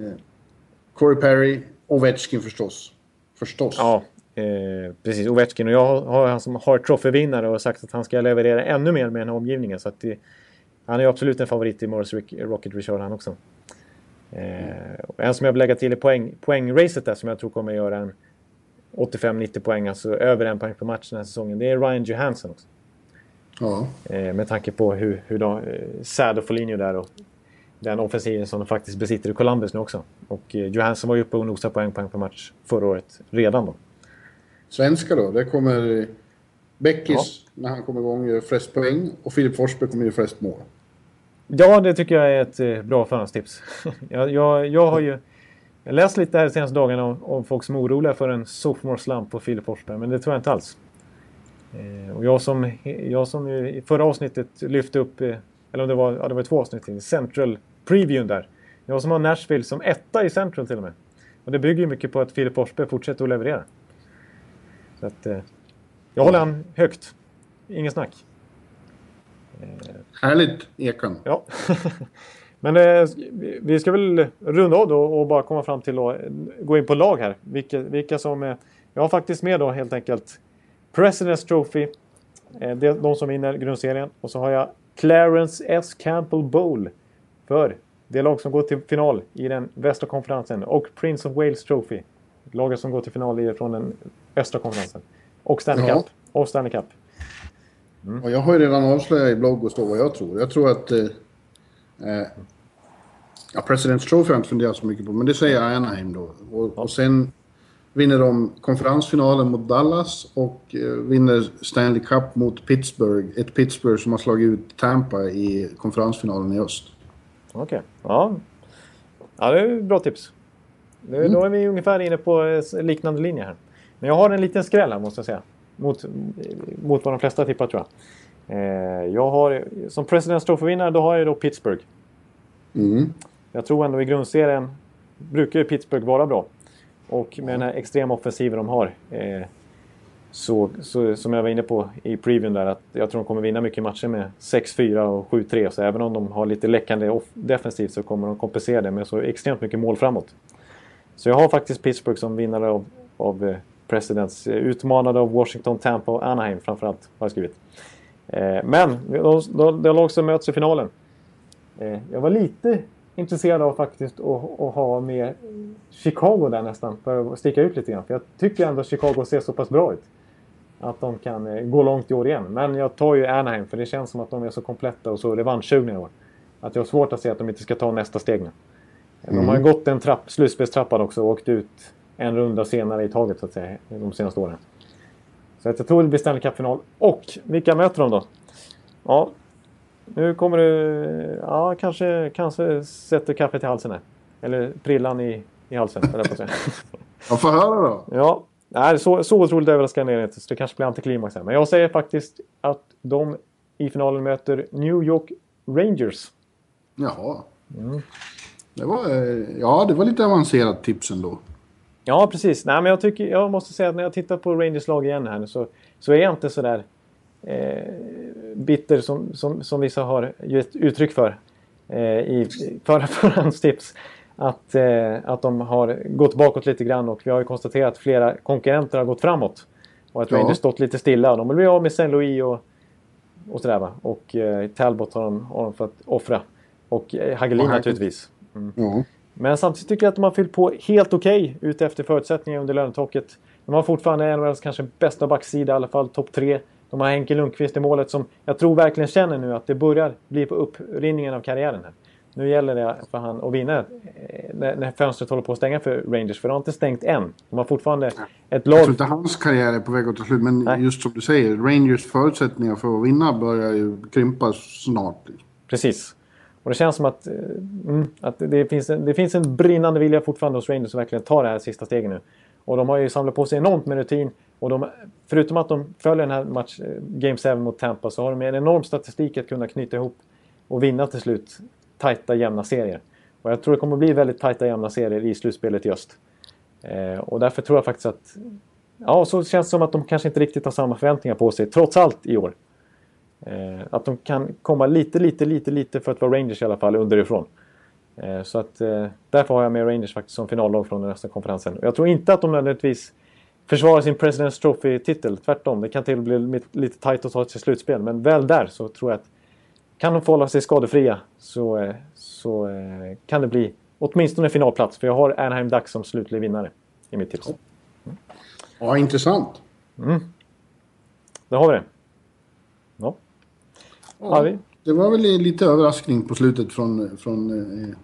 Corey Perry, Ovechkin förstås. Förstås. Ja, eh, precis. Ovechkin. Och jag har- har han som Hart Trophy-vinnare och sagt att han ska leverera ännu mer med den här omgivningen. Så att det, han är absolut en favorit i Morris Rocket Richard han också. Eh, en som jag vill lägga till i poäng, poängracet där som jag tror kommer göra en 85-90 poäng, alltså över en poäng per match den här säsongen. Det är Ryan Johansson också. Ja. Eh, med tanke på hur, hur de, eh, Sad och Foligno där och den offensiven som de faktiskt besitter i Columbus nu också. Och eh, Johansson var ju uppe och nosade på en poäng per match förra året redan då. Svenska då, där kommer eh, Beckis, när han kommer igång, gör flest poäng. Och Filip Forsberg kommer göra flest mål. Ja, det tycker jag är ett bra förhandstips. jag, jag, jag har ju läst lite här de senaste dagarna om, om folk som är oroliga för en sophomore slump på Filip Forsberg, men det tror jag inte alls. Eh, och jag som, jag som i förra avsnittet lyfte upp, eh, eller om det var, ja, det var två avsnitt i Central Previewn där. Jag som har Nashville som etta i Central till och med. Och det bygger ju mycket på att Filip Forsberg fortsätter att leverera. Så att, eh, jag håller han högt. Ingen snack. Härligt, Ekan. Ja. Men eh, vi ska väl runda av då och bara komma fram till att gå in på lag här. Vilka, vilka som... Eh, jag har faktiskt med då helt enkelt President's Trophy. Eh, det är de som vinner grundserien. Och så har jag Clarence S. Campbell Bowl. För det lag som går till final i den västra konferensen. Och Prince of Wales Trophy. Laget som går till final i- från den östra konferensen. Och Stanley Ja. Cup. Och Stanley Cup. Och jag har ju redan avslöjat i blogg och stå vad jag tror. Jag tror att... Eh, eh, ja, President's Trophy har jag inte funderat så mycket på, men det säger jag Anaheim då. Och, och sen vinner de konferensfinalen mot Dallas och eh, vinner Stanley Cup mot Pittsburgh. Ett Pittsburgh som har slagit ut Tampa i konferensfinalen i öst. Okej. Okay. Ja. ja, det är bra tips. Nu, mm. Då är vi ungefär inne på eh, liknande linje här. Men jag har en liten skräll här måste jag säga. Mot, mot vad de flesta tippar tror jag. Eh, jag har, som Presidents Trophy-vinnare då har jag då Pittsburgh. Mm. Jag tror ändå i grundserien brukar ju Pittsburgh vara bra. Och med den här extrema offensiven de har. Eh, så, så, som jag var inne på i previewn där, att jag tror de kommer vinna mycket matcher med 6-4 och 7-3. Så även om de har lite läckande defensivt så kommer de kompensera det med så extremt mycket mål framåt. Så jag har faktiskt Pittsburgh som vinnare av, av eh, Presidents. Eh, utmanade av Washington, Tampa och Anaheim framförallt, har jag skrivit. Eh, men det de lag som möts i finalen. Eh, jag var lite intresserad av faktiskt att, att, ha med Chicago där nästan. För att sticka ut lite grann. För jag tycker ändå att Chicago ser så pass bra ut. Att de kan eh, gå långt i år igen. Men jag tar ju Anaheim för det känns som att de är så kompletta och så revanschsugna i år. Att jag har svårt att se att de inte ska ta nästa steg nu. Mm. De har ju mm. gått en trapp, slutspelstrappan också och åkt ut en runda senare i taget så att säga. De senaste åren. Så jag tror det blir Stanley Cup-final. Och vilka möter de då? Ja, nu kommer du... Ja, kanske, kanske sätter kaffet i halsen här. Eller prillan i, i halsen, jag får höra då. Ja. Nej, så, så otroligt överraskande är det inte. Så det kanske blir antiklimax här. Men jag säger faktiskt att de i finalen möter New York Rangers. Jaha. Mm. Det var, ja, det var lite avancerat tips ändå. Ja, precis. Nej, men jag, tycker, jag måste säga att när jag tittar på Rangers lag igen här nu så, så är jag inte sådär eh, bitter som, som, som vissa har gett uttryck för eh, i förra förhandstips. Att, eh, att de har gått bakåt lite grann och vi har ju konstaterat att flera konkurrenter har gått framåt. Och att ja. Rangers stått lite stilla. De vill bli av med Saint Louis och, och sådär va. Och eh, Talbot har de, har de fått offra. Och eh, Hagelin naturligtvis. Mm. Ja. Men samtidigt tycker jag att de har fyllt på helt okej okay, ute efter förutsättningar under lönetaket. De har fortfarande NHLs kanske bästa backsida, i alla fall topp tre. De har Henke Lundqvist i målet som jag tror verkligen känner nu att det börjar bli på upprinningen av karriären. här. Nu gäller det för han att vinna eh, när fönstret håller på att stänga för Rangers. För de har inte stängt än. De har fortfarande ett lag... Jag tror inte hans karriär är på väg att ta slut. Men Nej. just som du säger, Rangers förutsättningar för att vinna börjar ju krympa snart. Precis. Och det känns som att, eh, mm, att det, finns en, det finns en brinnande vilja fortfarande hos Rangers att verkligen ta det här sista steget nu. Och de har ju samlat på sig enormt med rutin. Och de, förutom att de följer den här match, eh, Game 7 mot Tampa så har de en enorm statistik att kunna knyta ihop och vinna till slut tajta jämna serier. Och jag tror det kommer bli väldigt tajta jämna serier i slutspelet i öst. Eh, och därför tror jag faktiskt att... Ja, så känns det som att de kanske inte riktigt har samma förväntningar på sig, trots allt i år. Eh, att de kan komma lite, lite, lite, lite för att vara Rangers i alla fall underifrån. Eh, så att eh, därför har jag med Rangers faktiskt som finallag från den nästa konferensen. Jag tror inte att de nödvändigtvis försvarar sin President's Trophy-titel. Tvärtom, det kan till och bli lite tajt att ta sig slutspel. Men väl där så tror jag att kan de få hålla sig skadefria så, eh, så kan det bli åtminstone finalplats. För jag har Anaheim Ducks som slutlig vinnare i mitt tips. Mm. Ja, intressant. Mm. Där har vi det. Ja. Ja, det var väl lite överraskning på slutet från, från eh,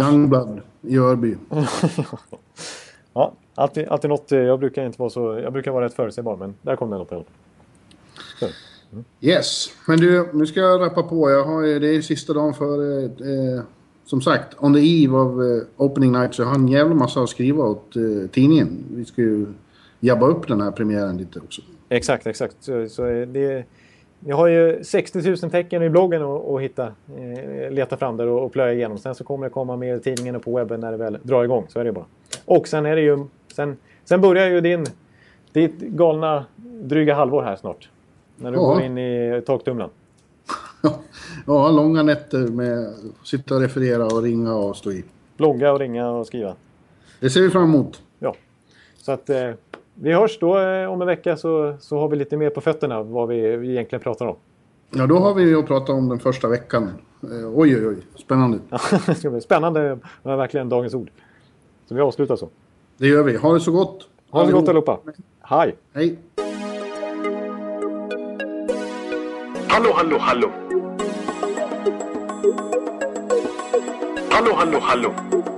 Youngblood i Örby. ja, alltid, alltid något. Eh, jag brukar inte vara så... Jag brukar vara rätt förutsägbar, men där kom det något. Mm. Yes, men du, nu ska jag rappa på. Jag har, det är sista dagen för... Eh, som sagt, on the eve of uh, opening night så jag har en jävla massa att skriva åt uh, tidningen. Vi ska ju jabba upp den här premiären lite också. Exakt, exakt. Så, så det jag har ju 60 000 tecken i bloggen att hitta, eh, leta fram där och, och plöja igenom. Sen så kommer det komma mer i tidningen och på webben när det väl drar igång. Så är det bara. Och sen är det ju... Sen, sen börjar ju din, ditt galna dryga halvår här snart. När du ja. går in i taktumlan. ja, långa nätter med sitta och referera och ringa och stå i. Blogga och ringa och skriva. Det ser vi fram emot. Ja. Så att... Eh, vi hörs då eh, om en vecka så, så har vi lite mer på fötterna vad vi egentligen pratar om. Ja, då har vi att prata om den första veckan. Eh, oj, oj, oj. Spännande. spännande var verkligen dagens ord. Så vi avslutar så. Det gör vi. Ha det så gott. Ha det så gott allihopa. Hej. Hej. Hallå, hallå, hallå. Hallå, hallå, hallå.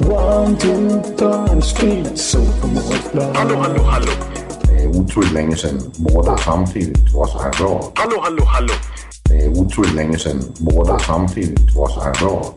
One, two, time, speed, so Hallå, hallå, hallå. Det är otroligt länge sedan båda samtidigt var så här bra. Hallå, hallå, hallå. Det är otroligt länge sedan båda samtidigt var så här bra.